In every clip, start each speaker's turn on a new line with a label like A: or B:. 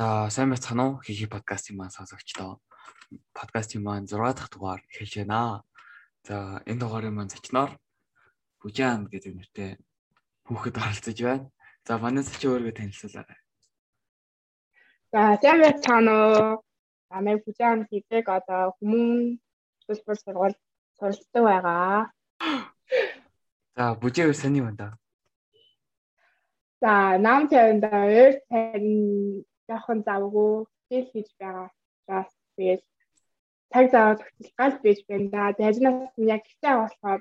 A: За сайн байцгаана уу? Хихи подкастын маань сонсогчдоо. Подкастын маань 6 дахь дугаар эхэлж байна. За энэ дугаарын маань зочноор Бүжаан гэдэг нэртэй хүүхэд оролцож байна. За манай зочин өөрийгөө танилцуулаарай.
B: За сайн байцгаана уу? Намайг Бүжаан гэдэг одоо хүмүүн төлбөр сургууль суралцдаг байгаа.
A: За бүжээвэр саний байна да.
B: За нам тавинд өөр тань яахан завгүй хэл хийж байгаа. За тэгээд цаг зав тогтол гал бийж байна да. Дажнаас нь яг ихтэй болохоор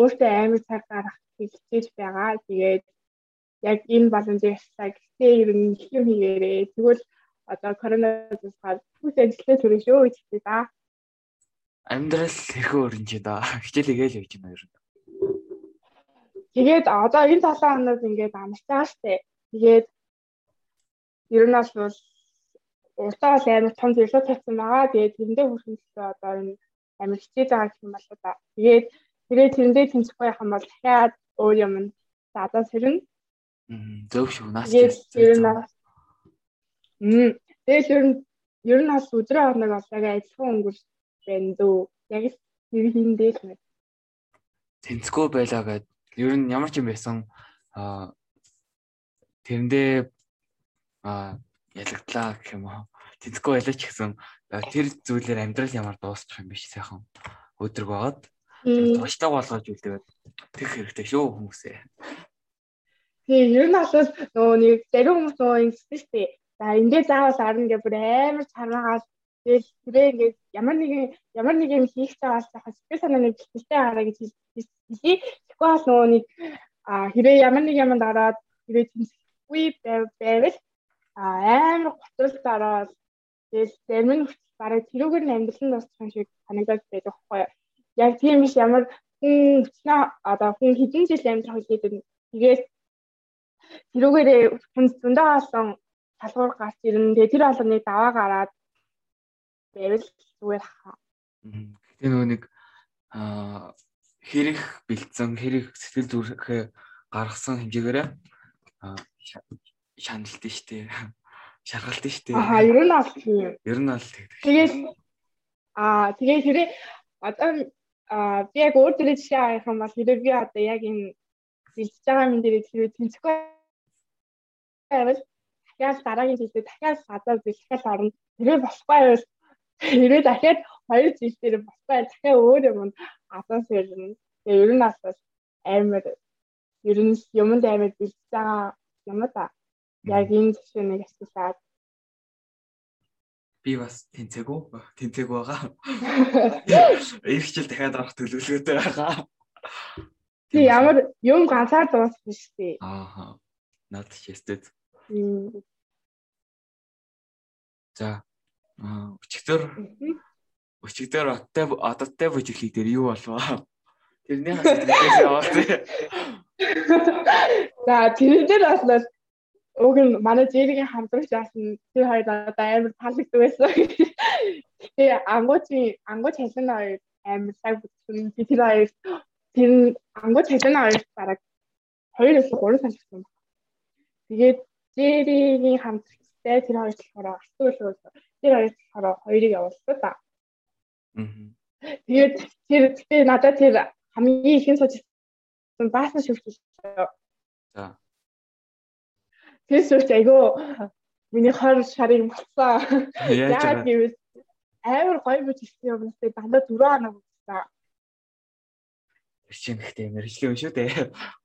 B: өөртөө амар цаг гаргах хичээж байгаа. Тэгээд яг энэ боломжийг цаг ихтэй ер нь юм хийгээрээ. Тэгвэл одоо коронавирус гал бүх ажлаа төрөж шүү гэж хэлээ да.
A: Амьдрал хэрхэн өрнж да. Хичээлээ л явж байна ер нь.
B: Тэгээд одоо энэ 7 хоног ингээд амарч байгаа штэ. Тэгээд ер нь бол уртаа бол амар том зөвлөө тавьсан байгаа. Тэгээд тэрэндээ хүрхэн төлөө одоо энэ амар хичээж байгаа гэх юм бол да. Тэгээд тэгээд тэрэндээ тэнцэхгүй яхан бол дахиад өөр юм заадаа сэрнэ.
A: Зөв шүү. Наас
B: ер нь Мм. Тэгээд ер нь ер нь бас өдрөө орног бол яг ажиллах өнгөрч байна дөө. Яг л хийндээ л байна.
A: Тэнцэхгүй байлаа гэд ер нь ямар ч юм байсан а тэрэндээ а ялагдлаа гэх юм уу? Тэнцэхгүй байлаа ч гэсэн тэр зүйлээр амьдрал ямар дуусчих юм биш сайхан. Өдрөг байгаад тушлаг болгож үлдээгээд тэрх хэрэгтэй шүү хүмүүсээ.
B: Тий ер нь бол нөгөө нэг зарим хүмүүс нөгөө ингэсэн шүү дээ. За эндээ заавал арна гэх бүр амар чармаагаад тэгэл тэрээ ингээд ямар нэгэн ямар нэг юм хийх цаас захаа сэтгэл санаа нэг бэлтгэлтэй гараа гэж хэлээ Тэгэхгүй бол нөгөө нэг хэрэг ямар нэг юм дараад хэрэг тэнцэхгүй байвал амар готрол дараад тэгэл зарим нь бараг тэрүүгээр нь амьдрал нь босчих юм шиг санагдаад байдаг байхгүй. Яг тийм биш ямар хүн өчнөө одоо хүн хэдэн жил амьдрах үед тэгээд тэрүүгээр хүн зөндөө олон талбар гарч ирнэ. Тэгээ тэр болгоныг даваа гараад байвал зүгээр хаа.
A: Гэтэ нөгөө нэг аа хэрэг бэлдсэн хэрэг сэтгэл зүрэхээ гаргасан хэмжээгээр шаналт нь штэ. Шаргалт нь штэ.
B: Аа ер нь аль тийм
A: ер нь аль тэгдэг
B: тэгээд аа тэгээд хэрэг одоо аа би яг өөр төрлийн жишээ авах юм бол хэрэг би одоо яг энэ бэлдэж байгаа юм дээр хэрэг тэнцэхгүй байвал дахиад дараагийн жилдээ дахиад гадаа бэлтгэл орно. Хэрэг болохгүй байвал хэрэг дахиад хоёр жил дээр болохгүй дахиад өөр юм адаас ирнэ. Тэгээ ер нь бас амар ер нь юмд амар бэлдэж байгаа юм да. Яг энэ жишээ нэг асуулаад
A: би бас тэнцээгүү тэнцээгүү байгаа. Их хичээл дахиад авах төлөвлөгөөтэй байгаа.
B: Тий ямар юм ганцаар дуусах биш тий.
A: Аа. Наад чистэд. За. Аа, өчигдөр өчигдөр оттой одоттой бүжиглийг дээр юу болов? Тэрний хасагдчихээс яваа.
B: За тэрэн дээр бас уг нь манай зэригийн хамтрагч яасан тэр хоёр одоо амар таалагддаг байсан. Тэгээ ангуучи ангууч хэлэн хоёр амар цаг бүтсэн. Би тэр хоёр тэр ангууч хэлэн хоёр бараг 2-3 сар гэсэн. Тэгээд зэригийн хамтрагчтай тэр хоёр болохоор артгүй л тэр хоёр болохоор хоёрыг явуулсан да. Тэгээд тэр тэгээ надад тэр хамгийн ихэн суучихсан баасан шүвчлээ.
A: За.
B: Тэр шүвч айгөө миний хор шарыг болсон. Яагаад гэвэл амар гоё бич ирсэн юм нэстэ дандаа 4 хоног болсон.
A: Тэр чинь ихтэй мэржлээ шүү дээ.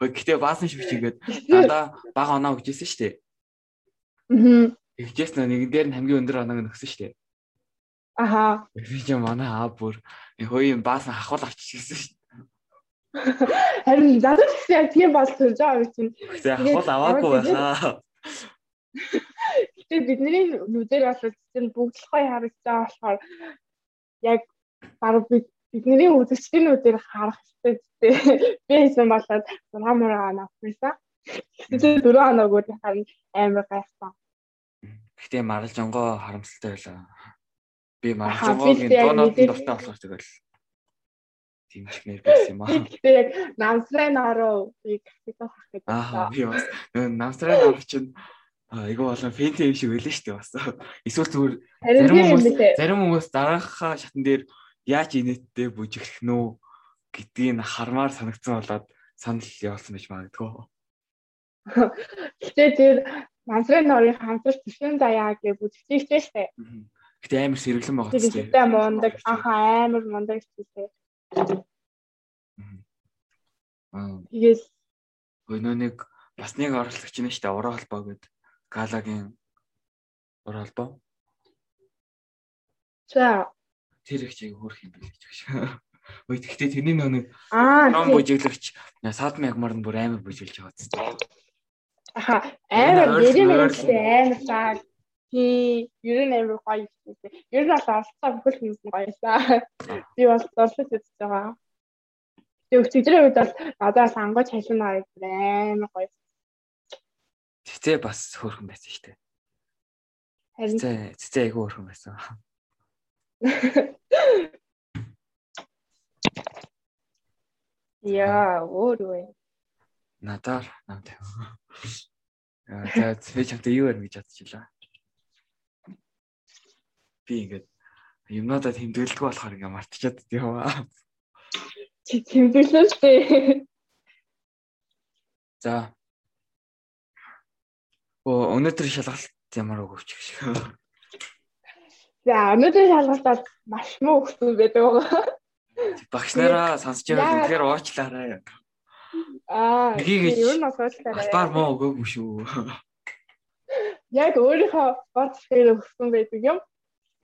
A: Гэхдээ баасан шүвчигээд дандаа бага оноо гэжсэн шүү дээ.
B: Аа.
A: Тэгжээс нэгэн дээр нь хамгийн өндөр оноог нөхсөн шүү дээ.
B: Аха.
A: Би ч манай аа бүр хөөе баасан хахуул авчихсан шүү дээ.
B: Харин надад ч яг тийм болсон жаа би чинь.
A: Тэгээ хахуул аваагүй байхаа.
B: Гэтэ бидний нүдээр бас чинь бүгдлохой харагдаж байгаа болохоор яг баг бидний үзэгчдийн нүдээр харах хэрэгтэй. Би хийсэн болоод хамаараа навсан. Тэгээ дөрөв хоног өөр харин амар гайхсан.
A: Гэтэ марал жонгоо харамсалтай байлаа. Би маржуугийн дуунууд дуртай болохоор тэгэл дэмжмээр байсан юм аа.
B: Гэтэ яг намсрын ороо би капитал хах гэдэг.
A: Аа би бас намсрын ороо чинь айгу болон фэнтэй юм шиг байлаа шүү дээ бас. Эсвэл зүгээр зарим
B: тийм
A: хүмүүс зарим хүмүүс дараахаа шатан дээр яаж инээдтэй бүжиглэх нөө гэдгийг хармаар санагдсан болоод санал явуулсан байж магадгүй.
B: Гэтэ тэр мансрын норын хамтар төвшин заяа гэж бүжигчтэй штэ.
A: Гэтэ амар сэргэлэн байгаа ч тийм.
B: ихтэй мундаг анха амар мундаг штэ.
A: Аа
B: Тэгээс
A: өнөө нэг бас нэг оролцогч нь штэ ураа холбоо гэдэг галагийн ураа холбоо.
B: за
A: Тэр их чиг хөөх юм биш гэж. Ой тэгтээ тэрний нөө нэг ном бүжиглэгч садм ягмар нь бүр амар бүжиглж байгаа зү.
B: аха амар нэрийн
A: ойрхон.
B: нэртэй амар цаа. Тий, ер нь амар гоё штэ. Ер нь бол алцаа бүхэл хүмүүс нь гоёсаа. Би бас дурсаж үзэж байгаа. Тэг өчигдрийн үед бол надаас ангаж халуунаа амар гоё.
A: Тэгтээ бас хөөрхөн байсан штэ.
B: Харин
A: Цэцээ айгүй хөөрхөн байсан.
B: яа өөр үү.
A: Надаар нам тавь. Аа за би чамтай юу ярих гэж бодчихлаа. Би ингээд юмнуудаа тэмдэглэдэггүй болохоор ингээд мартчихад яваа.
B: Чи тэмдэглэн штэ.
A: За. Оо өнөөдөр шалгалт ямар өгөвч гэх шиг.
B: За өнөөдөр шалгалтад маш муу өгсөн байдаг байгаа.
A: Багш нараа сонсож байгаа үнэхээр уучлаарай.
B: Аа нь бас уучлаарай.
A: Албаар муу өгөөгүй шүү.
B: Яг өөрийнхөө бодсоор өгсөн байдаг юм.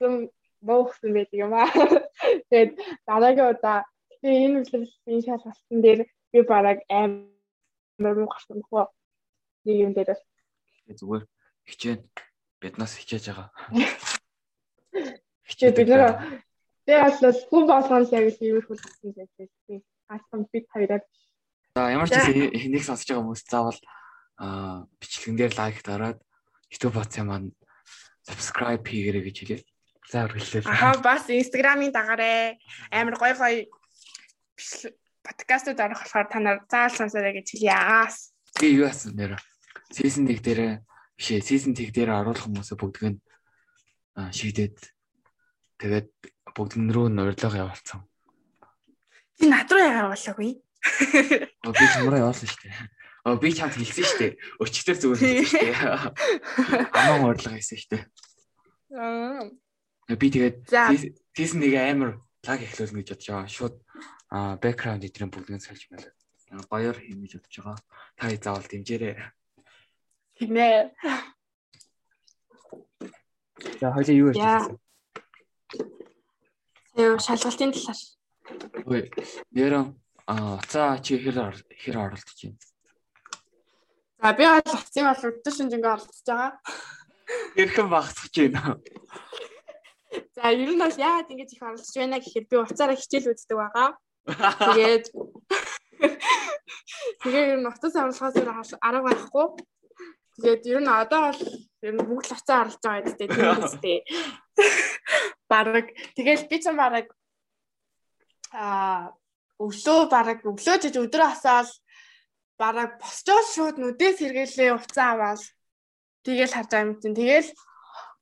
B: Зөв муу өгсөн байдаг юм аа. Тэгээд дараагийн удаа тэгээ энэ үйлчлэлийн шалгалтын дээр би бараг амар муу гарсан бохоо. Нэг юм дээр бас
A: Зүгээр хичээн биднаас хичээж байгаа.
B: Тэгээ бид нэр тэгээ бас хүн болгоно яг л иймэрхүү болсон байсан. Асан бид хоёроо
A: За ямар ч гэсэн энийг сонсож байгаа хүмүүс заавал аа бичлэгэн дээр лайк дараад YouTube бац юм маань subscribe хийгээрэй гэж хэлээ. За үргэлжлэе.
B: Аха бас инстаграмын дагаарэ амар гой гой подкастууд орох болохоор та нар заал сонсоорой гэж хэлье. Аас.
A: Би юу асан нэр season 1 дээр бишээ season 1 дээр оруулах хүмүүсээ бүгдг нь аа шийдээд тэгээд бүгдэн рүү нь урилга явуулсан.
B: Чи над руу болоогүй?
A: Оо би чамраа явуулсан шүү дээ. Оо би чамд хэлсэн шүү дээ. Өчтөр зүгээр хэлсэн шүү дээ. Аман урилга хийсэн шүү дээ.
B: Аа.
A: Би тэгээд season 1 амар лаг эхлүүлнэ гэж бодож байгаа. Шууд аа background эдрийн бүгдийг сольж мэлээ. Гоёор хийнэ гэж бодож байгаа. Та заавал дэмжээрэй.
B: Тийм ээ.
A: За хоёлаа юу ярьж
B: Яа.
A: байсан?
B: Тэгээ шалгалтын талаар.
A: Ой, нэрэн аа уцаа чи хэр хэр оролдож байна?
B: За би бол утсын бол өдөр шинжингээ оролцож байгаа.
A: Хэрхэн багцж байна?
B: За ер нь бол яагаад ингэж их оролцож байна гэхээр би уцаараа хичээл үздэг байгаа. Тэгээд тэгээ ер нь утас амлахаас өөр арга байхгүй. Тэгээд ер нь одоо бол ер нь бүгд уцаа оролцож байгаа гэдэг тийм үстэй. Бараг тэгэл би ч бараг аа өглөө бараг өглөө жиж өдөр асаал бараг босчоод шууд нүдээс сэргээлээ уцаа аваад тэгэл харж байгаа юм чинь тэгэл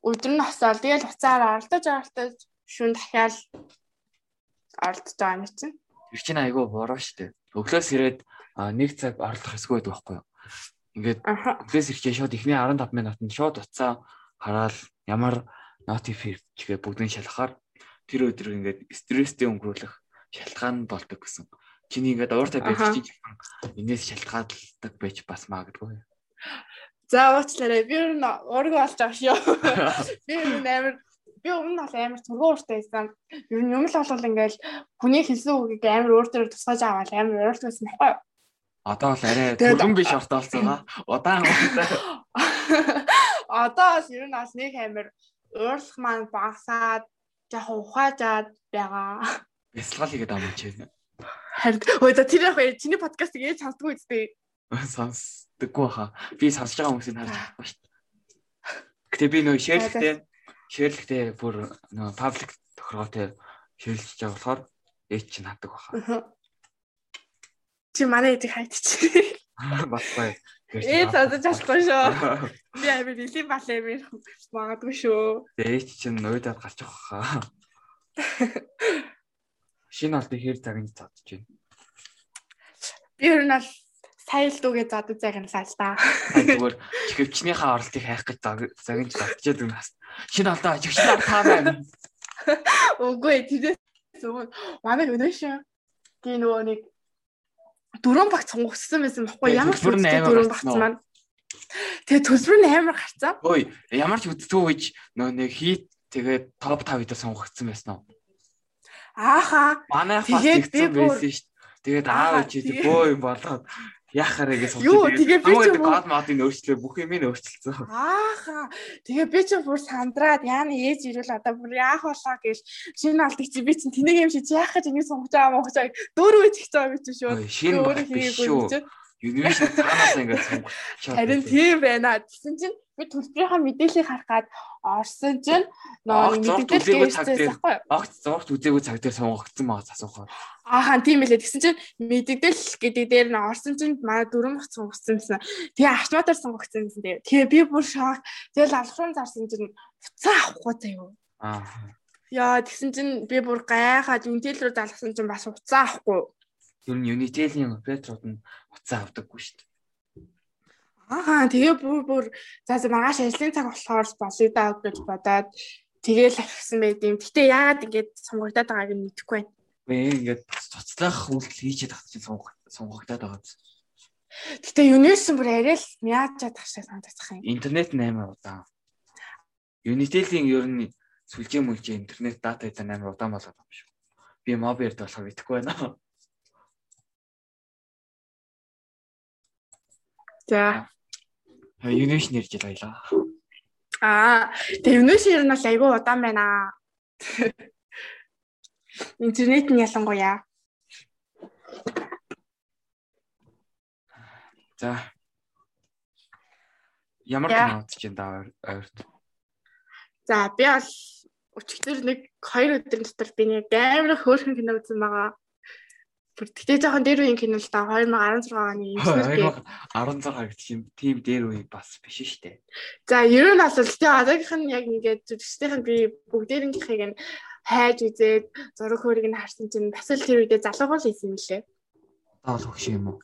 B: өдөр нь хосоол тэгэл уцаараа оролдож оролдож шүн дахиад оролдож байгаа юм чинь.
A: Тэр чинь айгүй буруу штэ. Өглөөс ирээд нэг цаг оролдох хэсгүй байдаг байхгүй юу? Ингээд өглөөс ирчээ шууд эхний 15 минутанд шууд уцаа хараад ямар notification бүгдийг шалгахаар тэр өдөр ингээд стресстэй өнгөрүүлэх шалтгаан болдог гэсэн. Чиний ингээд ууртай
B: Аха.
A: чинь энэс шалтгаалдаг байж бас магадгүй.
B: За уучлаарай. Би ер нь уург болж байгаа шүү. Би ер нь амар би өмнө нь бол амар зургуун ууртай байсан. Ер нь юм л бол ингээл хүний хэлсэн үгийг амар өөр төрөөр тусгаж аваад амар ууртай байсан байхгүй юу?
A: Одоо л арай түргэн биш ортоолцоо. Удаан ууртай.
B: Одоо бол ер нь бас нэг амар уурлах маань багасаад яг ухаажаад байгаа.
A: Бясалгал хийгээд амын чи.
B: Харин ой за тэр яг чиний подкастыг ээж сонсдгүй үстэй.
A: Сонсдоггүй хаа. Би сонсож байгаа хүмүүсийг харж байгаа шүү дээ. Гэтэ би нөө шеэрлэгтэй шеэрлэгтэй бүр нөө паблик тохиргоотой шеэрлж байгаа болохоор ээж чинь хатдаг баха.
B: Чи манай ээжийг хайчих.
A: Батбай.
B: Ээ цаадаж болохгүй шүү. Би амир нэлийн бал амир магадгүй шүү.
A: Ээж чинь уйдаад гарч явах хаа. Шинэ алт ихэр загнаж цаадж байна.
B: Би ер нь бол дүүгээ зодод загналаа л да.
A: Зүгээр чихвчнийхээ оролтыг хайх гэж загнаж татчихад байна. Шинэ алдаа чихвч таа байна.
B: Үгүй тэрээс өмнө манай өнөөш тий нөгөө нэг дөрөв багц сонгогдсон байсан баггүй ямар ч дөрөв багц маань Тэгээ төлбөр нь амар гарцаа.
A: Ой, ямар ч үдтүү гэж нөө нэг хийт тэгээд топ 5 дээр сонгогдсон байсан уу?
B: Ааха.
A: Манай фаст хийсэн байсан шүү дээ. Тэгээд аав чи бөө юм болоод яхаарэ гэж
B: сонсож Юу тэгээ би ч
A: код модыг өөрчлөө бүх юм нь өөрчилсөн.
B: Ааха. Тэгээ би ч бүр сандраад яаны ээж ирвэл одоо бүр яах болоо гэж шинэ алдыг чи би чинь тэнэг юм шиг яах гэж ингэ сонгож байгаа мó гэж дөрөв ич гэж байгаа би чинь шүү.
A: Шинэ хийгээгүй. Universal цаанаас ингээд сонгож.
B: Харин тийм байна. Тэгсэн чинь би төлбөрийнхаа мэдээллийг харахад орсон чинь нөө
A: мэдээлэл хийсэн байхгүй. Огт зургт үзээгүй цаг дээр сонгогдсон байгаа асуухаар.
B: Аахан тийм байлээ. Тэгсэн чинь мэдээлэл гэдэг дээр нь орсон чинь манай дөрөв бах сонгогдсон юмсан. Тэгээ автоматар сонгогдсон юмсан. Тэгээ би бүр шок. Тэгэл алхрын зарсан чинь уцаа авахгүй заяа. Аа. Яа тэгсэн чинь би бүр гайхаад Unitel руу залгасан чинь бас уцаа авахгүй.
A: Ер нь Unitel-ийн операторууд нь уцаа авдаггүй шүү дээ.
B: Аа тэгээ бүр бүр за за маргааш ажлын цаг болохоор болъё даа гэж бодоод тэгээл авчихсан байт юм. Гэтэ яагаад ингэж сонгогдоод байгааг нь мэдэхгүй байна.
A: Бэ ингээд цоцлах үйлдэл хийж чадах чинь сонгогдоод байгаа.
B: Гэтэ юунээс бүр арай л мяаж чадах шиг санагдах юм.
A: Интернет 8 удаан. Unitel-ийн ер нь сүлжээ мүлжээ интернет дата эзэн 8 удаан болоод байгаа юм шүү. Би мобильд болохоор мэдэхгүй байна.
B: За
A: Юнэш нэрж байлаа.
B: Аа, тэгээ юнэш ер нь бол айгүй удаан байна. Интернет нь ялангуяа.
A: За. Ямар кино үзэж байна ойрт?
B: За, би бол өчигдөр нэг 2 өдрийн дотор би нэг амар хөөрхөн кино үзсэн байгаа. Тэгтээ жоохон дээр үеийн кино л да 2016 оны
A: юм. 16 гэдэг чинь тийм дээр үе бас биш шүү дээ.
B: За ер нь бол тий одоогийнх нь яг ингээд зүрхсдийнх нь би бүгдээрийнхийг нь хайж үзээд зураг хөрийг нь харсан чинь бас л тэр үедээ залуугаа л ийсэн юм лээ.
A: Одоо л хөш юм уу?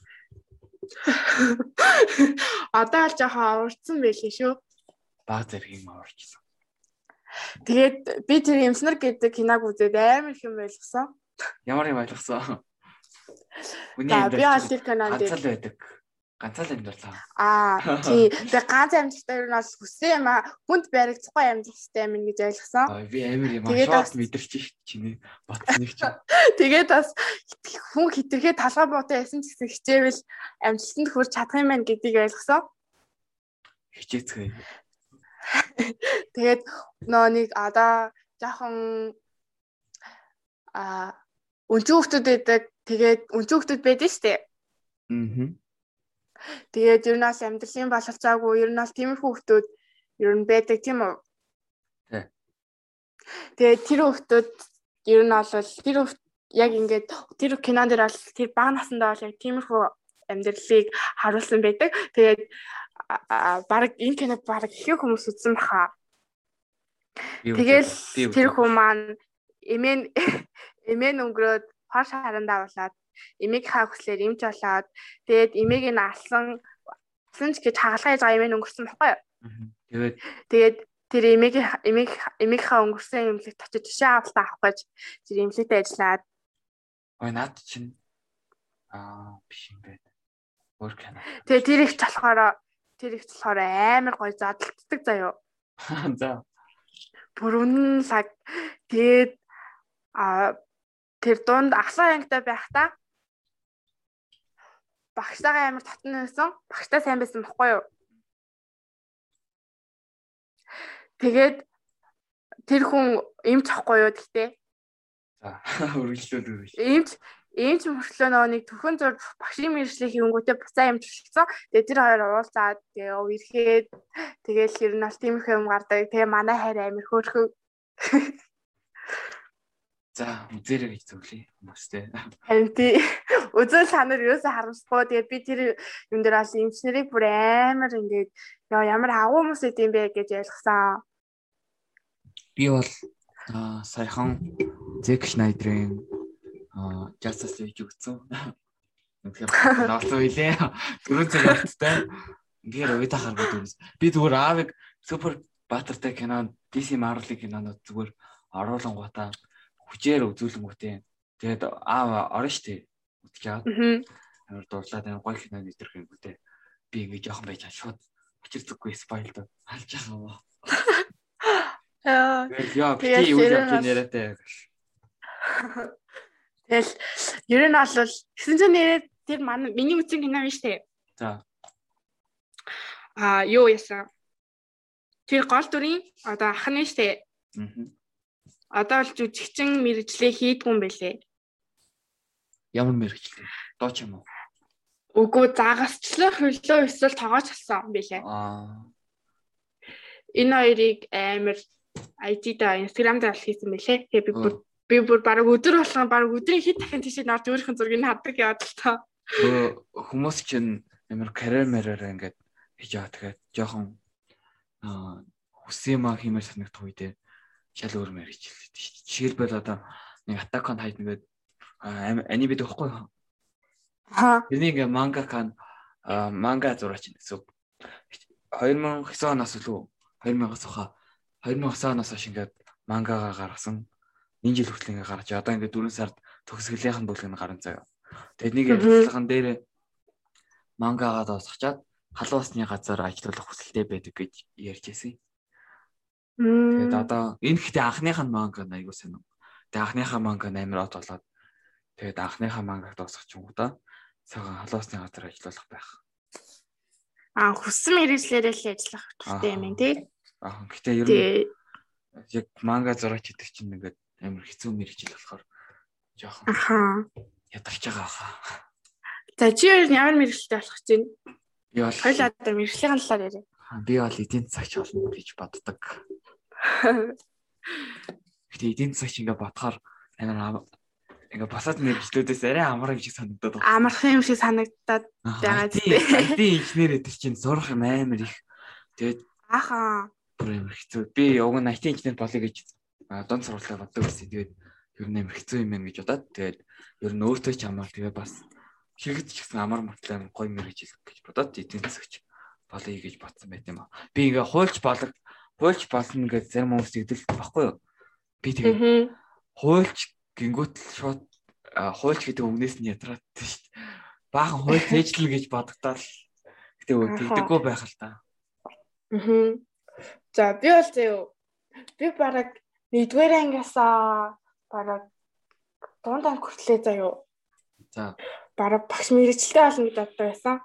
B: Одоо л жоохон урдсан байлээ шүү.
A: Баг зэрэг юм орчихсон.
B: Тэгээд би тэр юмснар гэдэг киног үзээд амар их юм ойлгосон.
A: Ямар юм ойлгосон?
B: За би аль тэр кинонд
A: ганцал байдаг. Ганцал амьдралаа.
B: Аа тий. Тэгээ ганц амьдралтай юу нь бол хүссэн юм аа. Хүнд баригдахгүй амьдралтай юм гэж ойлгосон.
A: Аа би амир юм аа. Шок мэдэрч чинь батсныг чинь.
B: Тэгээд бас хүн хитрхээ талгаа буутай ясан ч гэсэн хичээвэл амжилтанд хүрч чадах юм байна гэдгийг ойлгосон.
A: Хичээцгээ.
B: Тэгээд нөө нэг одоо жоохон а өнцөг хүмүүс байдаг Тэгээд өнцөг хүмүүс байдаг дээ. Аа. Тэгээд ер нь бол амьдралын боловцоогүй ер нь бол тиймэрхүү хүмүүс ер нь байдаг тийм үү? Тий. Тэгээд тэр хүмүүс ер нь бол тэр яг ингээд тэр кинон дээр бол тэр бага насндаа бол яг тиймэрхүү амьдралыг харуулсан байдаг. Тэгээд баг энэ кино баг их хүмүүс үзсэн баха. Тэгэл тэр хүмүүс маань эмээ эмээ өнгөрөөд хор шарандаа болоод эмийг хаа хүслээр имж болоод тэгээд эмийг нь алсан алсан ч гэж хагалгаа хийж байгаа эмээ өнгөрсөн баггүй юу. Тэгээд тэгээд тэр эмийг эмийг эмийнхаа өнгөрсөн эмнэлэгт очиж тушаа авалтаа авах гэж тэр эмнэлэгтээ ажиллаад
A: ой наад чинь аа биш юм байна. Өөр кино.
B: Тэгээ тэр их болохоор тэр их болохоор амар гоё задлагддаг заяо.
A: За.
B: Бүр үнэн лаг тэгээд а тэр дунд ахлаа ангитай байхдаа багштайгаа амар татна байсан. Багштай сайн байсан бохгүй юу? Тэгээд тэр хүн эмч ахгүй юу гэхдээ.
A: За үргэлжлүүл үргэлж.
B: Эмч эмч мөрчлөө нөгөө нэг төхөн зур багшийн мэржлийг хийнгүүтээ буцаа эмч болчихсон. Тэгээд тэр хоёр уулзаад тэгээ ирэхэд тэгээл ер нь бол тиймэрхүү юм гардаг. Тэгээ манай хайр амир хөөрхөн
A: За үзээрэй гэж зөвлөе хүмүүстэй.
B: Харин тий үзэл санаар юусаа харамсахгүй. Тэгээд би тэр юм дээр бас эмчнэрийг бүр амар ингээд яа ямар агуу хүмүүс идэм бэ гэж ойлгосон.
A: Би бол саяхан Зек Шнайдерийн Justice League үзсэн. Тэгэхээр ноолсон үлээ. Дөрөв цаг явцтай. Ингээд уйдаа харгууд үзсэн. Би зүгээр аавыг супер баатартай кино DC Marvel-ийн кинонод зүгээр оруулангуудаа хүчээр үзүүлэнгүүтээ тэгээд аа орно штэ. Үтж яагаад амар дурлаад амар гоё кино гүтээ би ингэ жоохон байж шууд учир зүггүй спойлд алж байгаа юм
B: аа.
A: Яа. Би юу явж нэрэтэ
B: тэгэл ер нь бол 900 нэрээ тэр манай миний үзсэн кино биш үү
A: за.
B: А юу ясаа тэр гол дүрийн одоо ах нь штэ одоо л жүжигчин мэрэгчлээ хийдгүй юм бэлээ.
A: Ямар мэрэгчлээ? Доо ч юм уу?
B: Үгүй загасчлаа хөлөө эсвэл тоогооч алсан бэлээ.
A: Аа.
B: Энэ хоёрыг амар IT да Instagram дээр хийсэн бэлээ. Тэгээ би бүр би бүр баг өдөр болгон баг өдрийн хэд дахин тийш наад өөрийнхөө зургийг хаддаг яваад л таа.
A: Хүмүүс чинь амар карьер мэрээр ингээд хийж байгаа тэгэхээр жоохон аа хүсэмэ хиймээр санагдах үедээ шал өөр гэж хэлдэг шүү дээ. Жишээлбэл одоо нэг Attack on Titan гэдэг аниме байдаг байхгүй юу?
B: Аа.
A: Ингээ манга кан манга зураач гэсэн. 2009 оноос лөө 2000-аас хаа 2009 оноос хойш ингээд мангага гаргасан. Энэ жил хүртэл ингээ гарч одоо ингээ 4 сард төгсгөлийнх нь бүлэг нь гарan заяа. Тэгээд нэг ярилцлаган дээр мангагаа дуусгачаад халуусны газар ажиллах хүсэлтэй байдаг гэж ярьж байсан. Тэгээд одоо энэ гэхдээ анхных нь манга айгуу сонир. Тэгээд анхныхаа манга амар от болоод тэгээд анхныхаа мангаг дуусгах юм уу да. Цагаан халуусны газар ажиллах байх.
B: Аа хүссэн мэрэгчлэрээ л ажиллах хэрэгтэй юм тий.
A: Аа гэхдээ ер нь яг манга зураач гэдэг чинь ингээд амар хэцүү мэрэгжил болохоор жоохон
B: ахаа
A: ядарч байгаа хаа.
B: За чи ер нь ямар мэрэгчлээ болох гэж байна?
A: Би бол
B: хоёлаа одоо мэрэгжлийн талаар яриа.
A: Би бол эдийн засагч болно гэж боддог. Гэтэ эдийн засагч ингээ бодохоор амар ингээ босоод мэрэгчлүүдээс арай амар юм шиг санагдаад
B: байна. Амархан юм шиг санагдаад байгаа
A: тийм. IT инженер эдэр чинь зурх юм амар их. Тэгээд
B: ааха
A: бүр амар хэцүү. Би уг нь IT инженер болъё гэж дунд сургалтаа боддог байсан. Тэгээд ер нь амар хэцүү юм байна гэж бодоод тэгээд ер нь өөртөө ч амар тэгээд бас хэрэгж гисэн амар мөртлөө гоё мэрэгжил гэж бодоод эдийн засагч болъё гэж бодсон байт юм аа. Би ингээ хуульч болог хуульч болно гэж зарим хүмүүс игдэл баггүй юу? Би тэгээ хуульч гингүүт шууд хуульч гэдэг үгнээс нь ядраад шүү дээ. Баахан хуульч ээжлэн гэж бодогдоод гэтээ тэгдэггүй байх л та.
B: Аа. За би бол зөө би бараг нэгдүгээр ангиасаа бараг дунд анги хүртлээ заяо.
A: За.
B: Бараг багш мэрэгчлээ болно боддог байсан.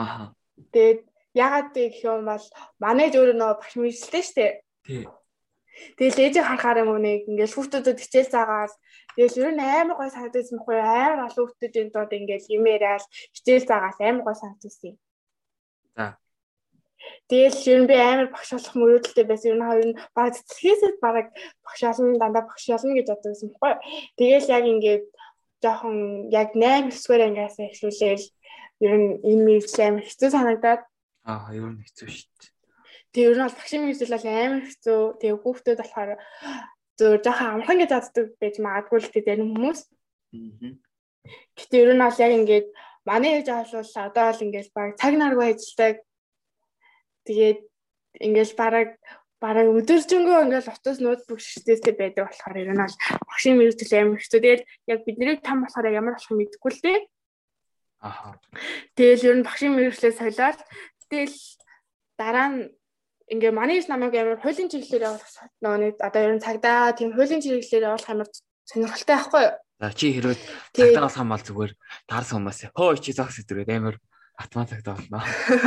A: Аа.
B: Тэгээд ягаад гэх юм бол манайд өөрөө нөө багш мэрэгчлээ штэ.
A: Тий.
B: Тэгэл ээжээ харахаар юм нэг ингээл хүүхдүүдэд хичээл заагаад тэгэл ер нь амар гой санагдсан байхгүй амар олон хүүхдүүдийн дууд ингээл юм яриад хичээл заагаад амар гой санагдсан юм.
A: За.
B: Тэгэл ер нь би амар багш болох мөрөөдөлтэй байсан. Ер нь хоёр нь баг цэцлэхээс баг багш олон дандаа багш болно гэж боддог байсан байхгүй. Тэгэл яг ингээд жоохон яг 8 9-р ангиас эхлүүлээл ер нь энэ мэрэгчлээ амар хэцүү санагдаад
A: Аа, ер нь хэцүү шүү дээ.
B: Тэгээ ер нь бол багшийн мэрэгжил бол амар хэцүү. Тэгээ хүүхдүүд болохоор зөв жоохон амархан гэж боддог байж магадгүй л тэгээ зарим хүмүүс. Гэтэ ер нь бол яг ингээд манай ээж бол одоо бол ингээд баг цаг наргүй ажилладаг. Тэгээд ингээд бараг бараг өдөржингөө ингээд утас ноутбук ширтээстэй байдаг болохоор ер нь бол багшийн мэрэгжил амар хэцүү. Тэгээд яг бидний том болохоор ямар болох мэдэхгүй л дээ.
A: Аа.
B: Тэгэл ер нь багшийн мэрэгчлээ солиод Тэгэл дараа нь ингээ манай намайг ямар хуулийн чиглэлээр явуулах нөгөө нэг одоо ер нь цагдаа тийм хуулийн чиглэлээр явуулах амар сонирхолтой байхгүй юу?
A: За чи хэрвээ цагдаа болох юм бол зүгээр таарсан хүмүүс хөө чи зогс өдрөө амар автомат цагдаа болно.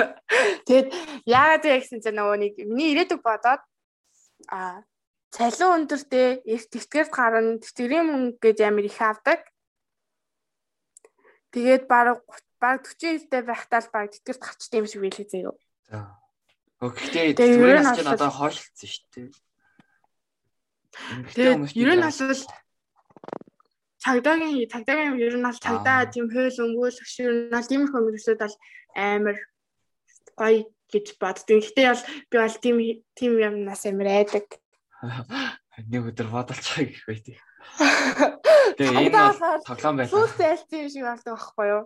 B: Тэгэд яагаад гэсэн чинь нөгөө нэг миний ирээдүг бодоод а цалин өндөртэй их тэтгэрд гарна тэтгэрийн мөнгө гэж амар их авдаг. Тэгээд баг баг 40 хэлтэй байхдаа л баг тэтгэрт гарчтай юм шиг байлээ заяа.
A: За. Гэхдээ тэтгэрээс чинь одоо хойшлцсон шүү дээ.
B: Тэгээд ер нь бол цагдаагийн цагдаагийн ер нь бол цагдаа тийм хууль өмгөөл шиг ер нь бол тиймэрхүү мөрөсөд бол амар гоё гэж боддог. Гэхдээ бол би бол тийм тийм юмнаас амар айдаг.
A: Нэг өдөр бодолцоо гэх бай тийг. Тэгээ энэ тоглоом байлаа.
B: Сүүс зайлцсан юм шиг болдог байхгүй юу?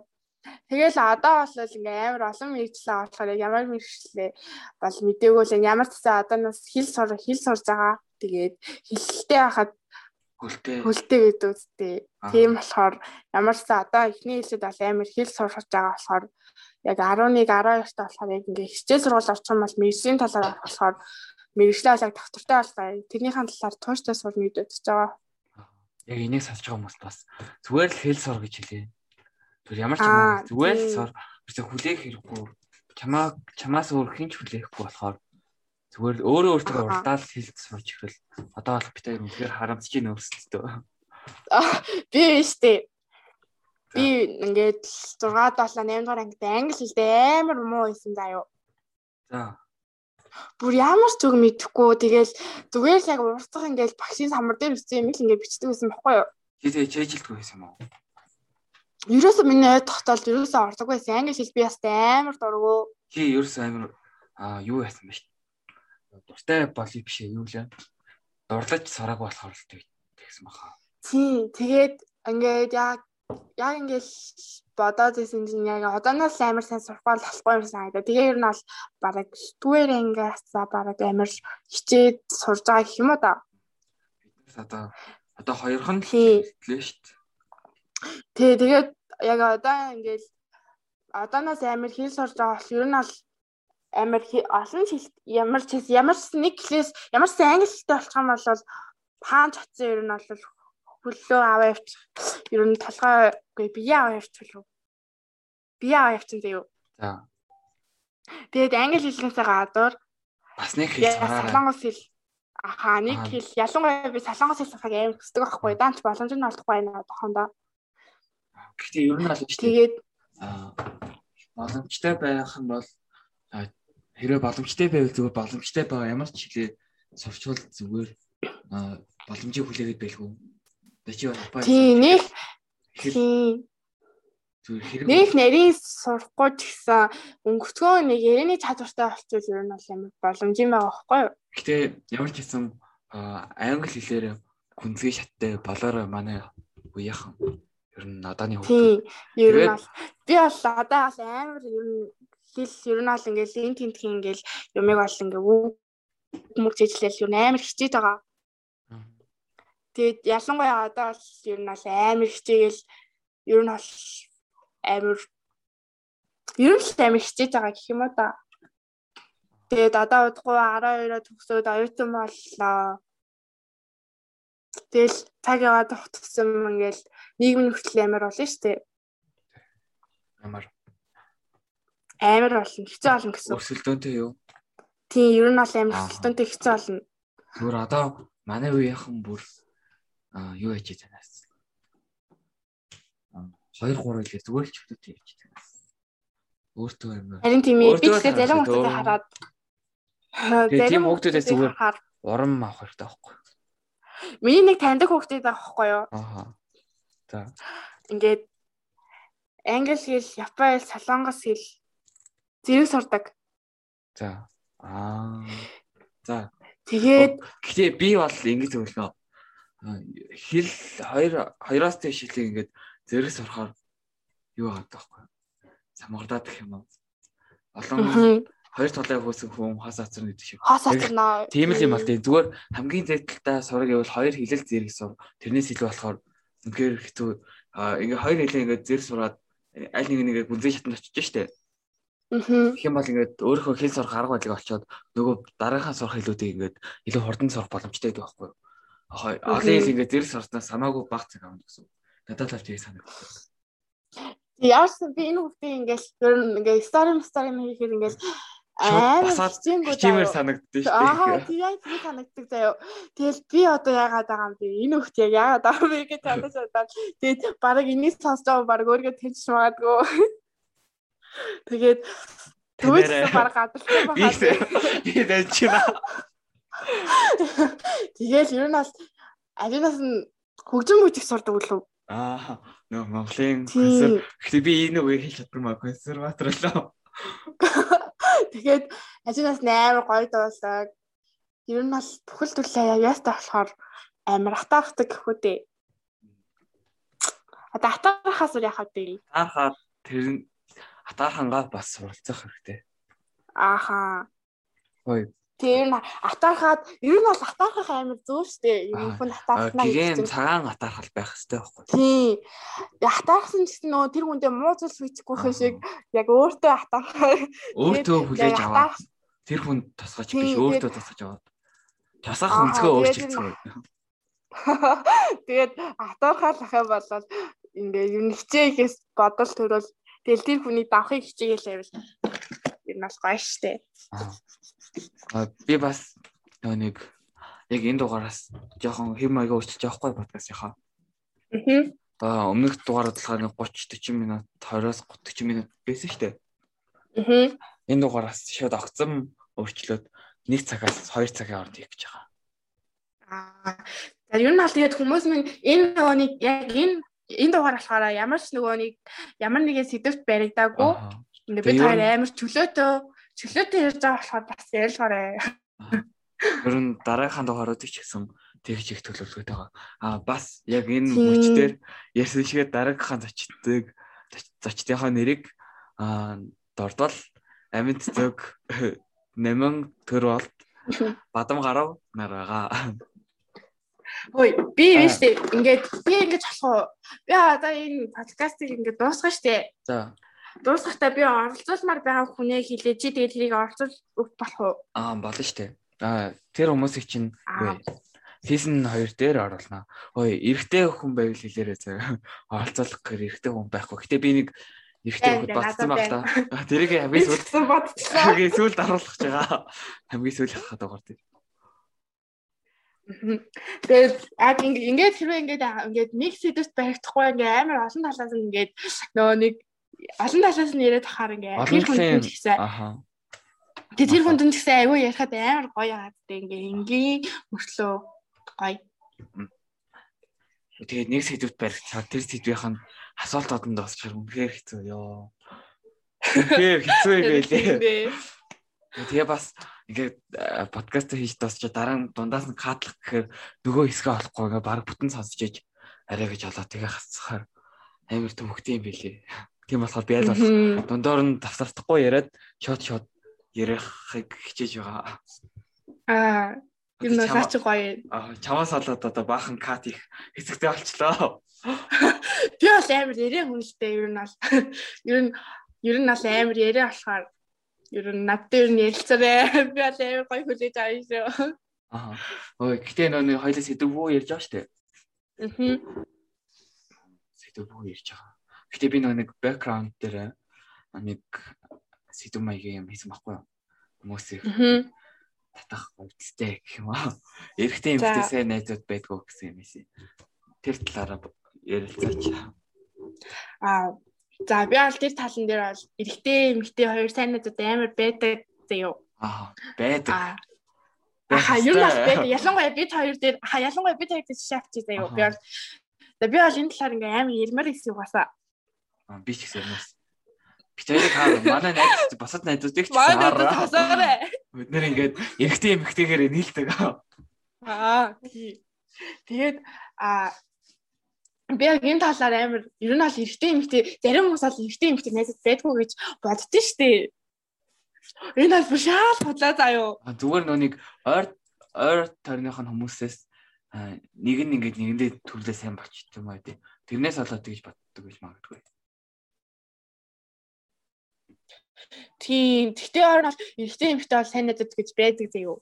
B: Тэгэл одоо бол ингээ амар олон мэрэгчлээ болохоор ямар мэрэгчлээ бол мдэггүй л ямар ч цаа одоо нас хэл сур хэл сурж байгаа. Тэгээд хэлэлтэй хахад
A: хөлтэй
B: хөлтэй гэдэг үстэй. Тийм болохоор ямар ч цаа одоо эхний хэлэд бол амар хэл сурч байгаа болохоор яг 11 12 та болохоор яг ингээ хичээл сургууль орчих юм бол мэрэгжлийн талаар болохоор мэрэгчлээ яг доктортой болохоор тэрнийхэн талаар тууштай сурна гэдэг ч байгаа.
A: Яг энийг сонсож байгаа хүмүүс бас зүгээр л хэл сур гэж хэлээ. Зүгээр ямар ч юм зүгээр л сур. Bisa хүлээх хэрэггүй. Чамаа чамаас өөр хинч хүлээхгүй болохоор зүгээр л өөрөө өөртөө уралдаал хэлж сурч ирэл. Одоо бол би тэр үнэхээр харамсаж байна өөрсдөө.
B: Би штэ Би ингээд 6 7 8 дугаар ангид англи хэлтэй амар муу байсан заа юу.
A: За.
B: Бүр ямар ч үг мэдэхгүй тэгэл зүгээр л яг урцах ингээд багшийн самар дээр үссэн юм л ингээд бичдэг байсан байхгүй юу?
A: Тий, тий, чэйжилдэг байсан юм уу?
B: Ерөөсө миний ой тогтоолд ерөөсө ордог байсан. Англи хэл би бас амар дургу.
A: Тий, ерөөсө амар аа юу байсан бэ? Дуртай болыг биш юу лээ. Дурлаж сарааг болохоор л тэгсэн баха.
B: Тий, тэгээд ингээд яг яг ингээл бодоод байсан чинь яг одооноос амар сайн сурах бол болохгүй юм санагдаа. Тэгээ ер нь бол бараг түгээр ангиас за бараг амар хичээд сурж байгаа гэх юм уу да.
A: Биднес одоо одоо хоёрхан хэлээ шүү дээ.
B: Тий, тэгээд яг одоо ингээл одооноос амар хэл сурж байгаа бол ер нь бол амар олон хэл ямар ч ямар ч нэг хэлээс ямар ч англи хэлтэй болох юм бол паанч утсан ер нь бол хөлөө аваа явчих. Ер нь толгой үгүй бие аваа явчих уу? Бие аваа явчих заяа.
A: За.
B: Тэгээд англи хэлнээсээ гадуур
A: бас нэг хэл.
B: Солонгос хэл Аха нэг хэл ялангуяа би солонгос хэл сурахыг амар хүсдэг байхгүй даанч боломж нь олдохгүй байна одоохондоо.
A: Гэхдээ ер нь бол.
B: Тэгээд
A: боломжтой байх нь бол хэрэг боломжтой байвал зүгээр боломжтой байгаа ямар ч хэлээ сурчвал зүгээр боломжийг хүлээгээд байлгүй. Чи Японд
B: Тийм нэг тийм Нэг нарийн сурахгүй ч гэсэн өнгөцгөө нэг ярианы чадвартай болчихвол ер нь бол амар боломж юм байгаа байхгүй юу?
A: Гэтэ ямар ч гэсэн англи хэлээр гүнзгий шаттай болоор манай үеийнхэн ер нь наданы
B: хөвгүүд. Тийм. Ер нь бол би бол одоо бас амар ер нь хэл ер нь бол ингээл эн тентхийн ингээл юмыг бол ингээ үг мөр зэжлэл ер нь амар хичээд байгаа. Тэгээд ялангуяа одоо бол ер нь бол амар хичээгэл ер нь бол амар ер нь л амар хичээж байгаа гэх юм уу да. Тэгээд одоо удахгүй 12-оо төгсөөд оюутан боллоо. Тэгэл цаг яваад тогтсон ингээл нийгмийн хүртэл амар болно шүү дээ.
A: Амар
B: амар болно хэцүү болно гэсэн.
A: Өрсөлдөөнтэй юу?
B: Тийм, ер нь бол амар өрсөлдөөнтэй хэцүү болно.
A: Зүгээр одоо манай үеийнхэн бүр юу яж танаас. 2 3 хэлээ зүгээр л чөлөөтэй явж танаас. Өөртөө юм.
B: Харин тийм ээ би тэгэхээр зарим хүмүүстэй хараад
A: зарим хүмүүсээс зүгээр урам авах хэрэгтэй байхгүй.
B: Миний нэг таньдаг хүүхдүүд байгаа байхгүй юу?
A: Аа. За.
B: Ингээд англи хэл, япон хэл, солонгос хэл зэрэг сурдаг.
A: За. Аа. За.
B: Тэгээд
A: гэхдээ би бол ингэж зөвлөнө хэл хоёр хоёроос дээш хэлийг ингээд зэрэг сурахаар юу байгаа таахгүй. Самгардаад гэх юм уу. Олон хоёр талаа хөөсөн хүн хас ацрна гэдэг шиг.
B: Хас ацрна.
A: Тийм л юм бол тийм зүгээр хамгийн зэттэлтэй сураг гэвэл хоёр хэлэл зэрэг сур. Тэрнээс илүү болохоор үнэхээр хэцүү ингээ хоёр хэлээ ингээ зэрэг сураад аль нэг нэгэ гүнзгий шатанд очиж штэ.
B: Аа.
A: Тэгэх юм бол ингээд өөрөө хэл сурах арга барилыг олцоод нөгөө дараагийн сурах хэлүүдийг ингээд илүү хурдан сурах боломжтой байдаг байхгүй юу? Олон хэл ингээд зэрэг сурснаас хамаагүй баг цаг авна гэсэн. Надад л тийм санагдав.
B: Яасан би энэ хүүхдээ ингээд ер нь ингээд стори стори хийхээр ингээд амар хичээнгүү
A: чимээр санагддээ шүү
B: дээ. Аа тийм тийм санагддаг заяа. Тэгэл би одоо яагаад байгаа юм бэ? Энэ хүүхд яг яагаад байгаа бэ гэж бодож удаа. Тэгээд баг энийг сонсож байгаа баг өөргөө тэнцэж магадгүй. Тэгээд Тэгвэл баг гадарсан
A: байна. Би дайчина.
B: Тэгэл ер нь бас ажинаас нь хөгжим мужик сурдаг үлээ.
A: Аа нөө Монголын консерв. Гэхдээ би энэ үгийг хэлж чаддагмаа консерватор лөө.
B: Тэгээд ажинаас амар гоё дуулдаг. Ер нь бол бүхэл төлөө яастай болохоор амар атаархдаг гэхүү дээ. Одоо атаархаас үр яхав дээ.
A: Таархаа тэр атаархангаа бас суралцах хэрэгтэй.
B: Ааха.
A: Хөөе.
B: Тэр нь атаархаад ер нь бол атаархах амар зөө штэ. Ер нь хүн атаархнаа
A: Гэгэм цагаан атаархал байх хэрэгтэй байхгүй.
B: Тийм. Атаархсан ч гэсэн нөгөө тэр хүндээ муу зүйл хийчихгүй хэ шиг яг өөртөө атаархаа.
A: Өөртөө хүлээж
B: атаарх-
A: тэр хүн тасгаж
B: Тийм,
A: биш өөртөө тасгаж аваад.
B: Аа,
A: өнцгөө өөрчилсөн.
B: Тэгээд атаархаалах юм бол ингээ юу нэг хичээгээс бодол төрөл тэгэл тэр хүний давхыг хичээгээл байвал ер нь бол гоё штэ.
A: Би бас нэг яг энэ дугаараас жоохон хэм маяга өөрчилж байхгүй подкастынхаа.
B: Аа.
A: Аа өмнөх дугаарууд болохоор нэг 30 40 минут 20-оос 30 минут байсан шүү дээ.
B: Аа.
A: Энэ дугаараас шууд огцом өөрчлөөд 1 цагаас 2 цагийн хооронд хийх гэж байгаа.
B: Аа. За ер нь бол тэгээд хүмүүс минь энэ нөгөө нэг яг энэ энэ дугаар болохоор ямар ч нөгөө нэг ямар нэгэн сэдвт баригдаагүй.
A: Аа.
B: Ингээ бид хоёр амар чөлөөтөө чөлөөтөө ярьж байгаа болохоор бас ярилцгаарэ.
A: Ер нь дараагийн дугааруудыг ч гэсэн тэгж их төлөвлөгөөтэй байгаа. Аа бас яг энэ
B: Тийм.
A: мөчтөр ярьсан шигээ дараагийнхаа зочдыг зочдынхаа нэрийг аа дордол амьд цэцэг нэмэн төр болт бадам гарав нар байгаа.
B: Хөөе, би биш үү? Ингээд би ингэж болох уу? Би одоо энэ подкастыг ингээд дуусгах штэ.
A: За
B: Дуусгахдаа би оролцуулмаар байгаа хүнээ хэлээ. Чи тэгээд тэрийг оролцуул болох уу?
A: аа болно штэ. Аа тэр хүмүүсийг чинь. Season 2 дээр оруулнаа. Ой, эрэгтэй хүн байвал хэлээрэй заа. Оролцоолох гэхээр эрэгтэй хүн байхгүй. Гэтэ би нэг эрэгтэй хүн
B: байна,
A: батсан баг та. Тэрийг хамгийн сүүл
B: зөвхөн бодчихлоо.
A: хамгийн сүүлд харуулах гэж байгаа. Хамгийн сүүл хахад байгаа тийм.
B: Тэгээд яг ингэ- ингээд хэрвээ ингээд ингээд нэг сэдвт баригдахгүй ингээд амар олон талаас нь ингээд нөгөө нэг олон талаас нь яриад тахаар ингээд
A: Олон
B: тэр
A: талын
B: ч гэсэн
A: аха.
B: тэгээд тэр хүнд ч гэсэн аюу ярихад амар гоё гэдэг ингээд энгийн мөртлөө гоё.
A: Тэгээд нэг сэдвт баригдчихад тэр сэдвийнх нь асуулт одонд босчихор үнэхээр хэцүү ёо. Үнэхээр хэцүү байлээ. Тэгээ бас ингээд э, подкаст хийж дуусчаа дараа нь дундаас нь катлах гэхээр нөгөө хэсгээ олохгүй ингээд баг бүтэн сонсож иж арай гэж болоо тэгээ хасцахаар амар төвхтэй юм билээ. Тийм болохоор би аль болох
B: Мгм.
A: дундоор нь давтардахгүй яриад шот шот ярихыг хичээж байгаа.
B: Аа юм наа чи гоё.
A: Аа, чамаас болоод одоо баахан кат их хэцэгтэй болчлоо.
B: Би бол амар ярэ хүнтэй ер нь бол ер нь ер нь бол амар ярэ болохоор ер нь надтай ер нь ярилцаарэ. Би бол амар гоё хүлээж аваа юм шүү.
A: Аа. Ой, гэтээ нөө нэг хоёлаа сэдв бүү ярьж байгаа штэ.
B: Мгм.
A: Сэдв бүү ярьж байгаа. Гэтээ би нэг бэкграунд дээр нэг сэдв маягийн юм хийсэн байхгүй юу? Хүмүүсийг татах өвдөлтэй гэх юм аа. Эрэгтэй эмэгтэй сайн найзууд байдгүй гэсэн юм ийсэн. Тэр талаараа ярилцаач.
B: Аа за би аль тэр талан дээр бол эрэгтэй эмэгтэй хоёр сайн найзууд амар байдаг заяо.
A: Аа, байдаг.
B: Аха бол
A: ёстой.
B: байдаг. Ялангуяа бид хоёр дээр аха ялангуяа бид хоёр дээр шаф чи заяо. Би бол би бол энэ талаар ингээм амар ярмаар гэсэн угаасаа.
A: Аа, би ч гэсэн юмас. Би тэрийг хаа манай найз босод найзуудыг ч
B: хасаарэ.
A: Бид нэр ингээд эрэгтэй эмэгтэйгээр нийлдэг.
B: Аа тий. Тэгээд а би яг энэ талаар амар ер нь бол эрэгтэй эмэгтэй зарим хүмүүс бол эрэгтэй эмэгтэй найзад байдгүй гэж боддөө штэ. Энэ бол бүр шал бодлоо заяо.
A: А зүгээр нэг ойр ойр тойрных нь хүмүүсээс нэг нь ингээд нэгэндээ төрлөө сайн болчих юм аа тий. Тэрнээс болоод тэгж боддог гэж магадгүй.
B: Тийм. Тэгтээ орн бол эрэгтэй эмэгтэй бол сайн найзад гэж байдаг заяо.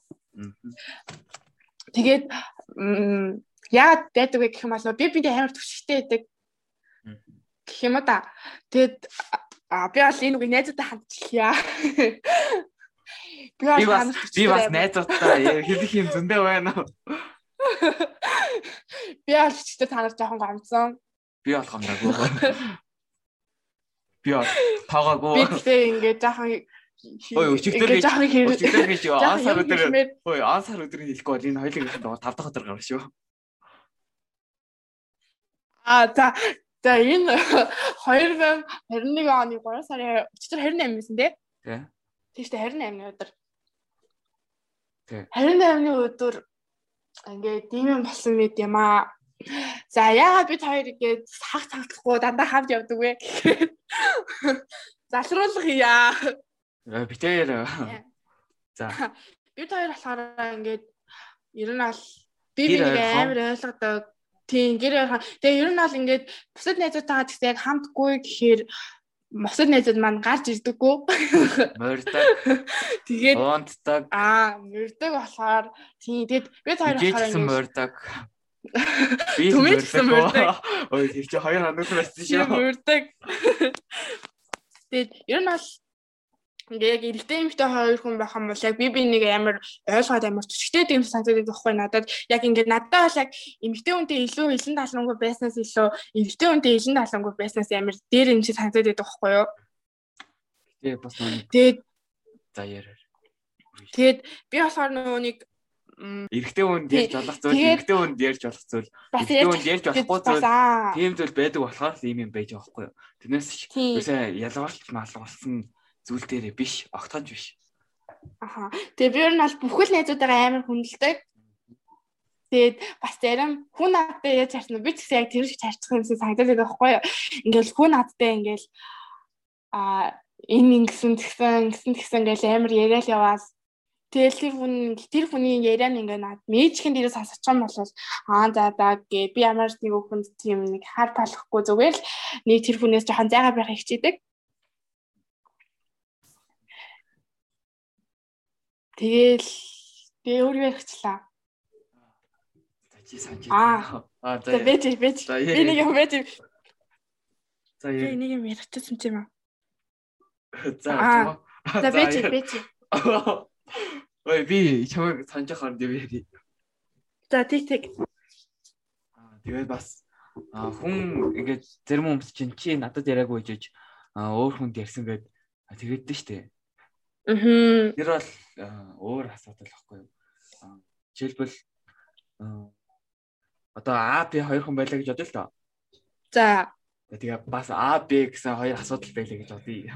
B: Тэгээд яагаад байдаг вэ гэх юм бол би биндээ амар төвшигтэй байдаг гэх юм да. Тэгээд а би бол энэ үгийг найзуудтай хандчихлаа. Би
A: бас би бас найзуудтай хэлэх юм зөндөө байна уу?
B: Би бол чигтээ танаар жоохон гомцсон.
A: Би болох юм даагүй. Би бол
B: Би
A: таагаагүй.
B: тэгтээ ингээд жоохон
A: Ой, өчигдөр гэж
B: хэрэг
A: өчигдөр гэж он сар өдөр Ой, он сар өдрийг хэлэхгүй бол энэ хоёлын дугаар 5 дахь өдөр гарна шүү.
B: Аа за за энэ 2021 оны 3 сарын өчтөр 28 байсан тий.
A: Тий.
B: Тийш тэ 28-ны өдөр.
A: Тий.
B: 28-ны өдөр ингээд юм болсон мэт юм аа. За яагаад бид хоёр ингээд хаг цагдахгүй дандаа хамт явдаг вэ? Залруулах яа.
A: Битээр. За.
B: Бид хоёр болохоор ингээд ер нь бол би бинийг амар ойлгодог. Тийм гэр ойрхон. Тэгээ ер нь бол ингээд бусад найзуудтайгаа тэгсэн яг хамтгүй гэхээр бусад найзууд маань гарч ирдэггүй.
A: Морьдаг.
B: Тэгээд
A: Унтдаг.
B: аа мөрдөг болохоор тийм тэгэд бид хоёр болохоор
A: морьдаг. Би
B: морьдаг.
A: Ой тэр чи хоёр хоног байсан
B: тийм
A: шүү.
B: мөрдөг. Тэгээд ер нь бол ингээ яг эрэгтэй эмэгтэй хоёр хүн байх юм бол яг би би нэг амар ойлгоод амар төчгтэй юм санагдаад байхгүй надад яг ингээ надад бол яг эмэгтэй хүнтэй илүү илэн талангуй байснаас илүү эрэгтэй хүнтэй илэн талангуй байснаас амар дээр юм шиг санагдаад байдаг байхгүй юу.
A: Тэгээ бас нэг
B: Тэгээд
A: за яраар.
B: тэгээд би болохоор нөгөө нэг
A: Эрэгтэй хүнд ярьж болох зүйл, эрэгтэй хүнд ярьж болох зүйл, эрэгтэй хүнд ярьж болохгүй зүйл.
B: аа.
A: Тийм зүйл байдаг болохоор ийм юм байж байгаа байхгүй юу. Тэрнээс ч ялгарч малга болсон зүйл дээрээ биш, огтхонч биш.
B: аха. Тэгээд би ер нь бол бүхэл найзуудаараа амар хүндэлдэг. Тэгээд бас зарим хүн надтай яаж харсан би ч гэсэн яг тэр шиг харчих юм шиг санагдаад байдаг байхгүй юу. Ингээл хүн надтай ингээл а энэ ингэсэн тэгсэн ингэсэн тэгсэн ингээл амар яриад яваас Тэгэл тэр хүн тэр хүний яриа нь ингээ над мэйжхэн дээрээс сонсож байгаа юм бол аа за за гээ би ямар ч нэг хүнд тийм нэг хар талахгүй зүгээр л нэг тэр хүнээс жоохон зайгаа байх хичээдэг. Тэгэл би өөрөө ярьчлаа.
A: За чи санаж
B: Аа.
A: Аа
B: За
A: за.
B: бэж бэж.
A: За,
B: Би нэг юм бэж.
A: За
B: нэг юм ярьчихсан юм аа.
A: За.
B: Аа.
A: чамаа.
B: За бэж бэж.
A: Ой би чамайг санаж ахаар дэв яри.
B: За тийг тийг.
A: Аа тэгээд бас аа, хүн ингээд зарим хүмүүс чинь чи надад яриаггүй гэж аа, өөр хүнд ярьсан гэд аа, тэгээд штэ.
B: Мм.
A: Тэр бол аа, өөр асуудал байхгүй юу? Аа, Жишээлбэл аа, одоо А Б хоёр хүн байлаа гэж бодъё л доо.
B: За.
A: Тэгээ бас А Б гэсэн хоёр асуудал байлаа гэж бодъё.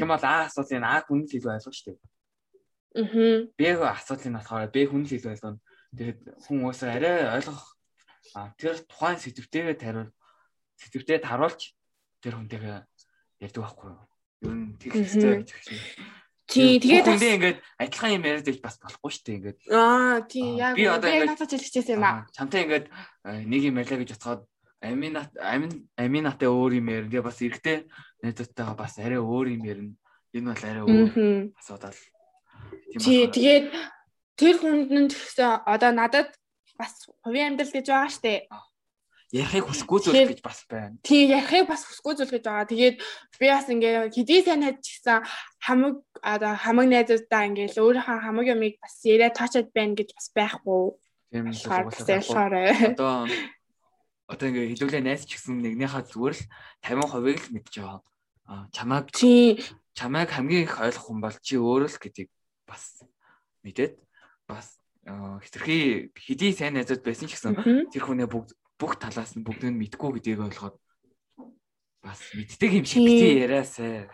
A: Юм бол А асуудлыг А хүн л илүү ойлгох штэ.
B: Мм.
A: Б асуудлыг нь болохоор Б хүн л илүү ойлгоно. Тэгээд хүн уусаа арай ойлгох аа, тэр тухайн сэдвтэйгээ тариул сэдвтэйг харуулж тэр хүнтэйгээ ярьдаг байхгүй юу? Ер нь тэр хэвчээ гэж хэлсэн.
B: Тий тэгээд бас
A: ингээд адилхан юм яриад байж бас болохгүй шүү дээ ингээд.
B: аа тий
A: Аа,
B: яг
A: би одоо ингээд-
B: надад хэлчихсэн юм аа.
A: Аа, Чамтай ингээд аа, нэг юм ярьлаа гэж бодоход аминат амин аминатай өөр юм ярина. Тэгээ бас эргэтэй найзуудтайгаа бас арай өөр юм ярина. Энэ бол арай өөр асуудал. Тийм
B: тэгээд тэр хүнд нь одоо надад бас хувийн амьдрал гэж байгаа штэ.
A: ярихыг хүсэхгүй зүйл гэж бас байна.
B: Тий ярихыг бас хүсгүй зүйл гэж байгаа. Тэгээд би бас ингээ хэдий сайн найз гэсэн хамаг одоо хамаг найзуудаа ингээл өөрийнхөө хамаг юмыг бас яриа тоочод байна гэж бас байхгүй.
A: Тийм л
B: ялшаарай.
A: Одоо одоо ингээ хэдүүлээ найз ч гэсэн нэгнийхээ зүгээр л 50%-ыг л байгаа. Аа чамайг
B: Тий
A: чамайг хамгийн их ойлгох хүн бол чи өөрөө л гэдгийг бас мэдээд бас хитрхи хэдий сайн найзууд байсан ч гэсэн тэр хүнээ бүгд бүх талаас нь бүгд нь мэдгүй гэдгийг ойлгоод бас мэддэг юм шиг
B: Тийм.
A: бити яриасаа.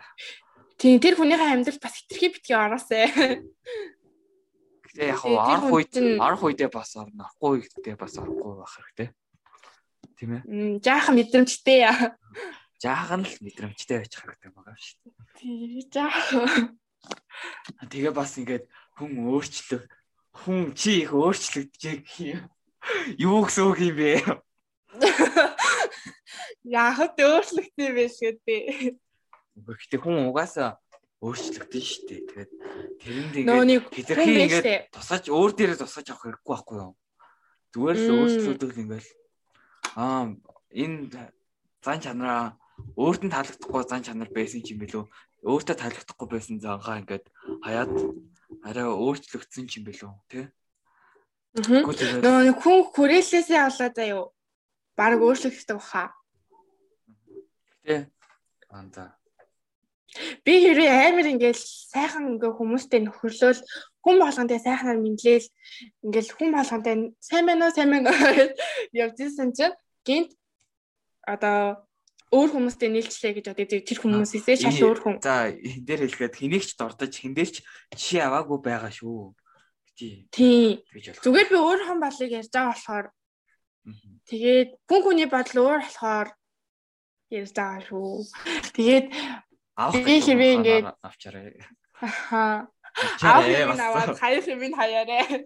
B: тий тэр хүнийхээ амьдрал бас хитрхи битгий
A: яг
B: Тэгээ,
A: хуу
B: тэр
A: арах үед арах үедээ бас орно, орохгүй үедээ бас орохгүй байх хэрэгтэй. Тийм ээ.
B: Жаахан мэдрэмжтэй яа.
A: Жаахан л мэдрэмжтэй байж хэрэгтэй байгаа шүү дээ.
B: Тий жаахан.
A: Тэгээ бас ингээд хүн өөрчлөг хүн чи их өөрчлөгдөж юм. Юу гэсэн үг юм бэ?
B: Яахад өөрчлөгдсөн юм биш гэдэг.
A: Гэхдээ хүн угаасаа өөрчлөгдөн шүү дээ. Тэгээд тэрэнд ингээд
B: байж
A: ингээд тусаж өөр дээрээ тусаж авах хэрэггүй байхгүй юу? Зүгээр л
B: Мм.
A: өөрчлөлтөл ингээл аа энэ зан чанараа өөрт нь таалагдахгүй зан чанар байсан юм билүү? Өөртөө таалагдахгүй байсан зангаа ингээд хаяад арай өөрчлөгдсөн юм билүү?
B: Нөгөө нэг хүн хүрээлээсээ авлаа заяа. Бараг өөрчлөгддөг баха.
A: аа за.
B: Би хэрэг амар ингээл сайхан ингээ хүмүүстэй нөхөрлөөл хүн болгонтэй сайхнаар мэдлээл ингээл хүн болгонтэй сайн байна уу сайн байна уу гэж явж исэн чинь гинт одоо өөр хүмүүстэй нийлчлээ гэж одоо тэр хүмүүсээсээ шал өөр хүн.
A: За энэ дээр хэлгээд хэнийг ч дордож хин дээр ч жишээ аваагүй байгаа шүү.
B: Тий. Тий. Зүгээр би өөр хон балыг ярьж байгаа болохоор тэгээд хүн хүний бодол өөр болохоор ярьж байгаа шүү. Тэгээд би хэрвээ ингээд
A: авчаарай.
B: Аха. Аваад хаяа минь хаяарэ.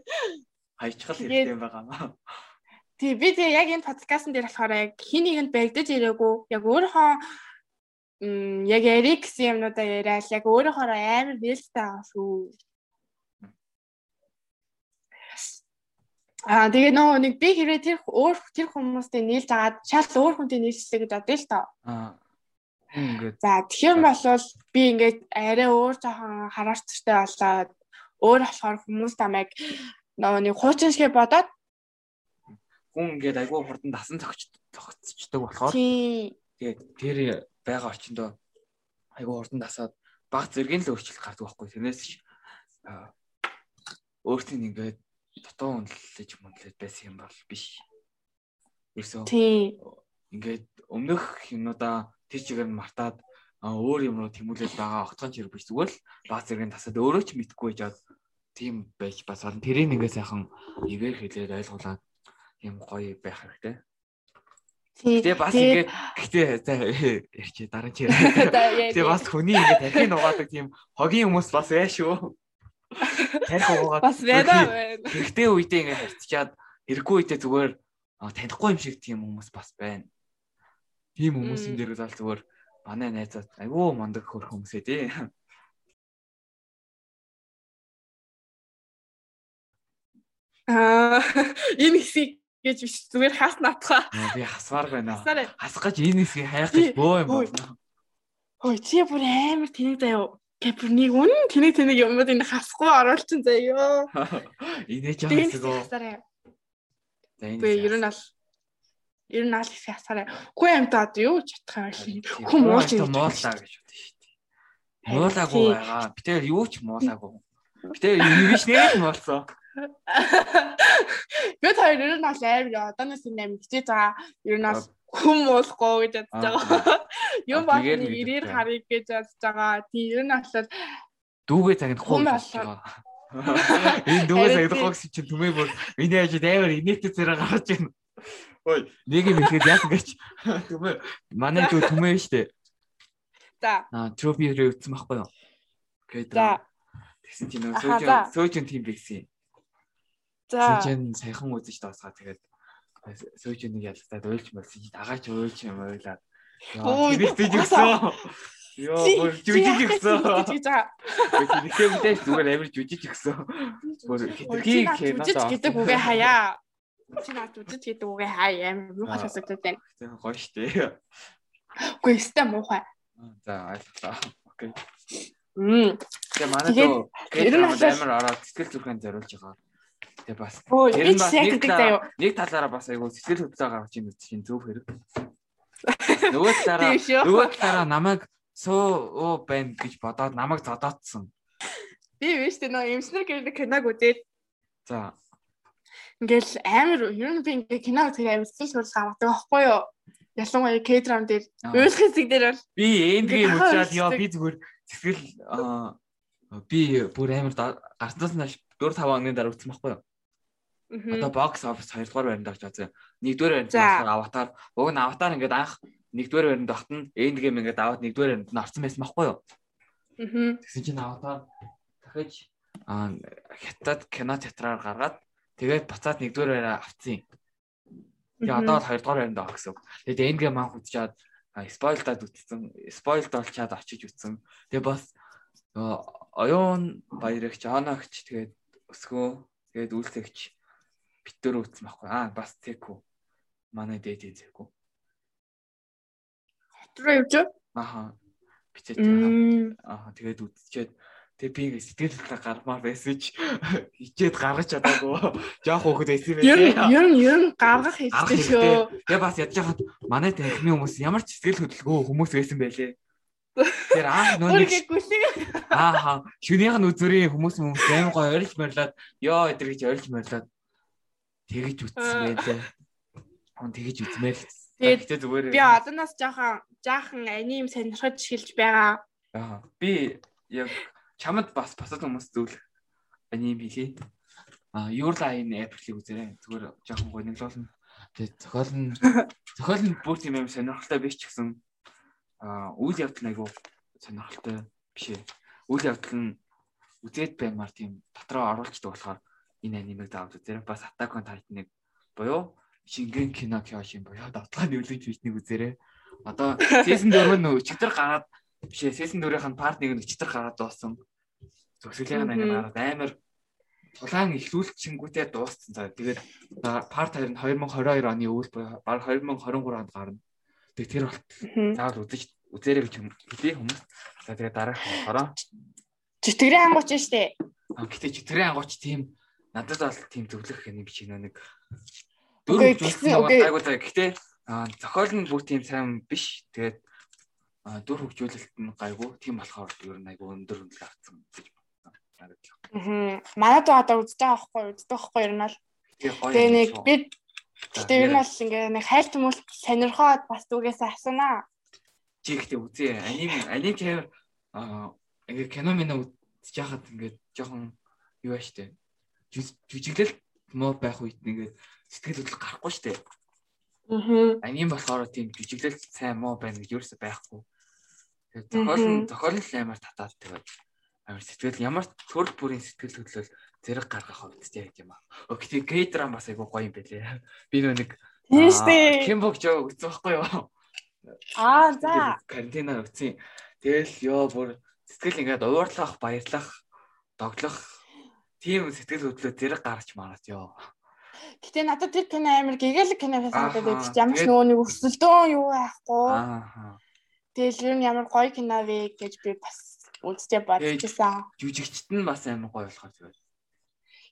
A: Хайчхал хэрэгтэй юм байгаа маа.
B: Тий би тэгээ яг энэ подкастн дээр болохоор яг хин нэгэнд бэгдэж ирээгүй. Яг өөрийнхөө яг ярих гэсэн юмнуудаа яриад яг өөрийнхөө амар нээлттэй байгаа шүү. Аа тэгээ нөө нэг би хэрэг тэр өөр тэр хүмүүстэй нийлж агаад шал өөр хүнтэй нийлжлээ гэж бодъё л тоо.
A: Аа. Ингээд.
B: За тэгэхээр болвол би ингээд арай өөр жоохон хараачтай болоод өөр болохоор хүмүүс тамайг нөгөө нэг хуучин шиг бодоод
A: хүн ингээд айгүй хурдан дасан зогцчихдаг болохоор тэгээд тэр байгаа орчиндөө айгүй хурдан дасаад баг зэргийн л өөрчлөлт гардаг байхгүй. Тэрнээс ч өөртөө ингээд дутуу үнэлж мөнлээд байсан юм бол биш. Ерөөсөө ингээд өмнөх юмудаа тэр чигээр нь мартаад өөр юм руу тэмүүлээд байгаа огтхон чир биш. Зүгээр л баг зэргийн тасаад өөрөө ч мэдхгүй жаад тийм байж бас олон тэрийг ингээ сайхан игээр хэлээд ойлгуулад юм гоё байх хэрэгтэй. Тэгээ бас ингээд гэхдээ ярьчи дараа чи Тэгээ бас хүний ингээд тархийг нугаадаг тийм хогийн хүмүүс бас бай шүү. Тарих угаагаад
B: бас байна.
A: Гэхдээ үедээ ингээд харьцчаад хэрэггүй үедээ зүгээр танихгүй юм шиг тийм хүмүүс бас байна. Тийм хүмүүсийн дээр л зүгээр манай найзууд айгүй мундаг хөр хүмүүсээ тий.
B: Аа энэ хэсгийг гэж биш зүгээр хас наатхаа.
A: Би хасваар байна. Хасах гэж энэ хэсгийг хайх гэж бөө юм байна.
B: Хөөе чи бүр амар тэнэг заяа. Кэпрник үнэн тэнэг тэнэг юмуд энэ хасахгүй оруулчин заяа.
A: Инээ ч хасгаа.
B: За энэ. Би ер нь ал ер нь ал хэсэг хасаарай. Хүү амтаад юу чадах юм бэ? Хүн муулч
A: юм муулаа гэж бодсон шүү дээ. Муулаагүй байгаа. Би тэр юу ч муулаагүй. Би тэр юу биш нэ муулсан.
B: Бид хоёр ер нь бол амар одооноос энэ амар хичээж байгаа. Ер нь бол хүм уулахгүй гэж бодож байгаа. Юм бол ирээр харъя гэж бодож байгаа. Тийм ер нь бол
A: дүүгээ цагт хүм болж байгаа. Энэ дүүгээ цагт хогс чинь түмээ бүр миний ажид амар инээтэй зэрэг гарч байна. Ой, нэг юм ихэд яах гэж түмээ манай дүү түмээ штэ.
B: За.
A: Аа, трофи рүү үтсэн байхгүй юу? Окей. За. Тэгсэн чинь нөө сөөжин сөөжин тим бигсэн.
B: За.
A: Сүүжин саяхан үзэж дуусгаа тэгээд сүүжин нэг ялтаад уйлж чи дагаач уйлж юм уйлаад. Яа тэгэж өгсөн. Йоо жүжиг өгсөн. Тэгэхээр мэдээ зүгээр амир жүжиг өгсөн. Бүр хитрхи
B: кино гэдэг үгээ хаяа. Чи наад жүжиг гэдэг үгээ хаяа амир муухай сонсогдод байна.
A: Тийм гоё штэ.
B: Үгүй өстэй муухай.
A: За ойлголоо. Окей.
B: Мм.
A: Тэгээ манай дөө амар ороод сэтгэл зүрхэн зориулж байгаа. Тэгээ бас тэр нь бас нэг талаараа нэг талаараа бас айгу сэтгэл хөдлөө гаргаж ийн үз чинь зөв хэрэг. Нөгөө талаараа нөгөө талаараа намайг суу оо байна гэж бодоод намайг зодоодсон.
B: Би биш тэ нөө эмснэр гэрдэг киног үзээд.
A: За.
B: Ингээл амар ер нь би ингээ кино үзэх амар сэтгэл хөдлөл гаргадаг байхгүй юу? Ялангуяа K-drama дээр уйлах хэсэг дээр бол
A: би эндгийн мөчраад яа би зүгээр сэтгэл би бүр амар гарснаас нь 4 5 оны дараа үзсэн байхгүй юу? Одоо box office 2 дугаар байранд орж байгаа. 1 дугаар байранд аватар. Уг нь аватар ингээд анх 1 дугаар байранд багтана. End game ингээд аваад 1 дугаар байранд нь орсон байсан байхгүй юу?
B: Аа.
A: Тэгсэн чинь аватар дахиж аа хятад кино театраар гаргаад тэгээд буцаад 1 дугаар байраа авцсан. Тэгээ одоо 2 дугаар байранд байгаа гэсэн. Тэгээд end game анх үзчихад спойлдаад үтсэн. Спойлд олчаад очиж үтсэн. Тэгээ бас оюун баярагч, оногч тэгээд өсгөө тэгээд үйлсэгч битээр үтсэн байхгүй. Аа бас Теку. Манай дээд Теку.
B: Хотроо явж аа?
A: Аха. Бичээд аа тэгээд үтчихэд тэг би ингэ сэтгэл хөдлөл гармаар байсан ч хичээд гаргаж чадаагүй. Жоох хөөхд байсан
B: байх. Ер нь ер нь гаргах хэрэгтэй шүү.
A: Тэгээ бас ядж хахад манай танхимын хүмүүс ямар ч сэтгэл хөдлөлгүй хүмүүс байсан байлээ. Тэр аа нөө нэг аа шүнийх нь үзүрийн хүмүүс хүмүүс аим гой орилж морилоод ёо өдр гэж орилж морилоод тэгэж үтсэн байлээ. хүн тэгэж үзмээр л.
B: Тэгээд
A: зүгээр
B: би одооноос жоохон жаахан аним сонирхож эхэлж байгаа.
A: Аа, би яг чамд бас босод хүмүүс зөвлөх аним хийлээ. Аа, Your Line April-ийг үзээрэй. Зүгээр жоохон гониглуулна. Тэгээд зохиол нь зохиол нь бүр тийм юм сонирхолтой биш ч гэсэн аа, үйл явдал айгүй сонирхолтой биш ээ. Үйл явдал нь үзээд баймаар тийм дотроо оруулцдаг болохоор энэ анимыг заавал үзээрэй. Бас Attack on Titan-ыг буюу шингэн кино Кёшин буюу давтлагын нөлөөч бичнийг үзээрэй. Одоо season 4 нь өчигдөр гараад биш ээ season 4-ийн part 1 нь өчигдөр гараад дууссан. Зөвсөлийн анги гараад амар улаан ихлүүлчихэнгүүтээ дууссан. За тэгээд part 2 нь 2022 оны үйл буюу баг 2023 онд гарна. Тэгээд тэр болт заавал үзэж үзээрэй гэж хэлээ хүмүүс. За тэгээд дараах болохоор
B: Чөтгөрийн ангууч нь штэ.
A: А гэтээ чөтгөрийн ангууч тийм надад бол тийм зөвлөх юм биш нэг
B: Окей,
A: дөрөв
B: окей.
A: айгуу та гэтээ а, зохиол нь бүр тийм сайн биш тэгээд дүр хөгжүүлэлт нь гайгүй тийм болохоор ер нь айгуу өндөр үнэлгээ авсан гэж бодсон.
B: Аа. Манайд одоо үзэж байгаа байхгүй үздэг байхгүй ер нь л.
A: Тэгээ
B: нэг
A: юм шүү.
B: би гэтээ ер нь бол ингээ нэг хайлт хүмүүс сонирхоод бас түгээс асуунаа.
A: чи ихтэй үзье. Аним аним тэр а ингээ кино минь үзэж яхад ингээд жоохон юу ба штэ. Жүжиглэл муу байх үед ингээд сэтгэл хөдлөл гарахгүй штэ.
B: Аа.
A: Аним болохоор тийм жүжиглэл сайн муу байна гэж юурс байхгүй. Тэгээд зохиол нь зохиол нь л амар татаад тэгээд амар сэтгэл ямар төрөл бүрийн сэтгэл хөдлөл зэрэг гаргах хувьд тийм аа. Окей, гейдрам бас айгуу гоё юм байлээ. Би нэг
B: Тийм штэ.
A: Кимбог жоо үзсэн байхгүй юу?
B: Аа за.
A: карантинаар өгсөн. Тэгэл ёо бүр сэтгэл ингээд уурлах, баярлах, доглох тийм сэтгэл хөдлөл зэрэг гарч мараад ёо.
B: Гэтэ надад тэр кино амар гэгээлэг кино санагдаад байдаг. Ямар ч нөгөө нэг өсөлтөө юу байхгүй. Тэгэл ер нь ямар гоё кино вэ гэж би бас үзтээ бодчихсан.
A: Жүжигчт нь бас амар гоё болохоор зүгээр.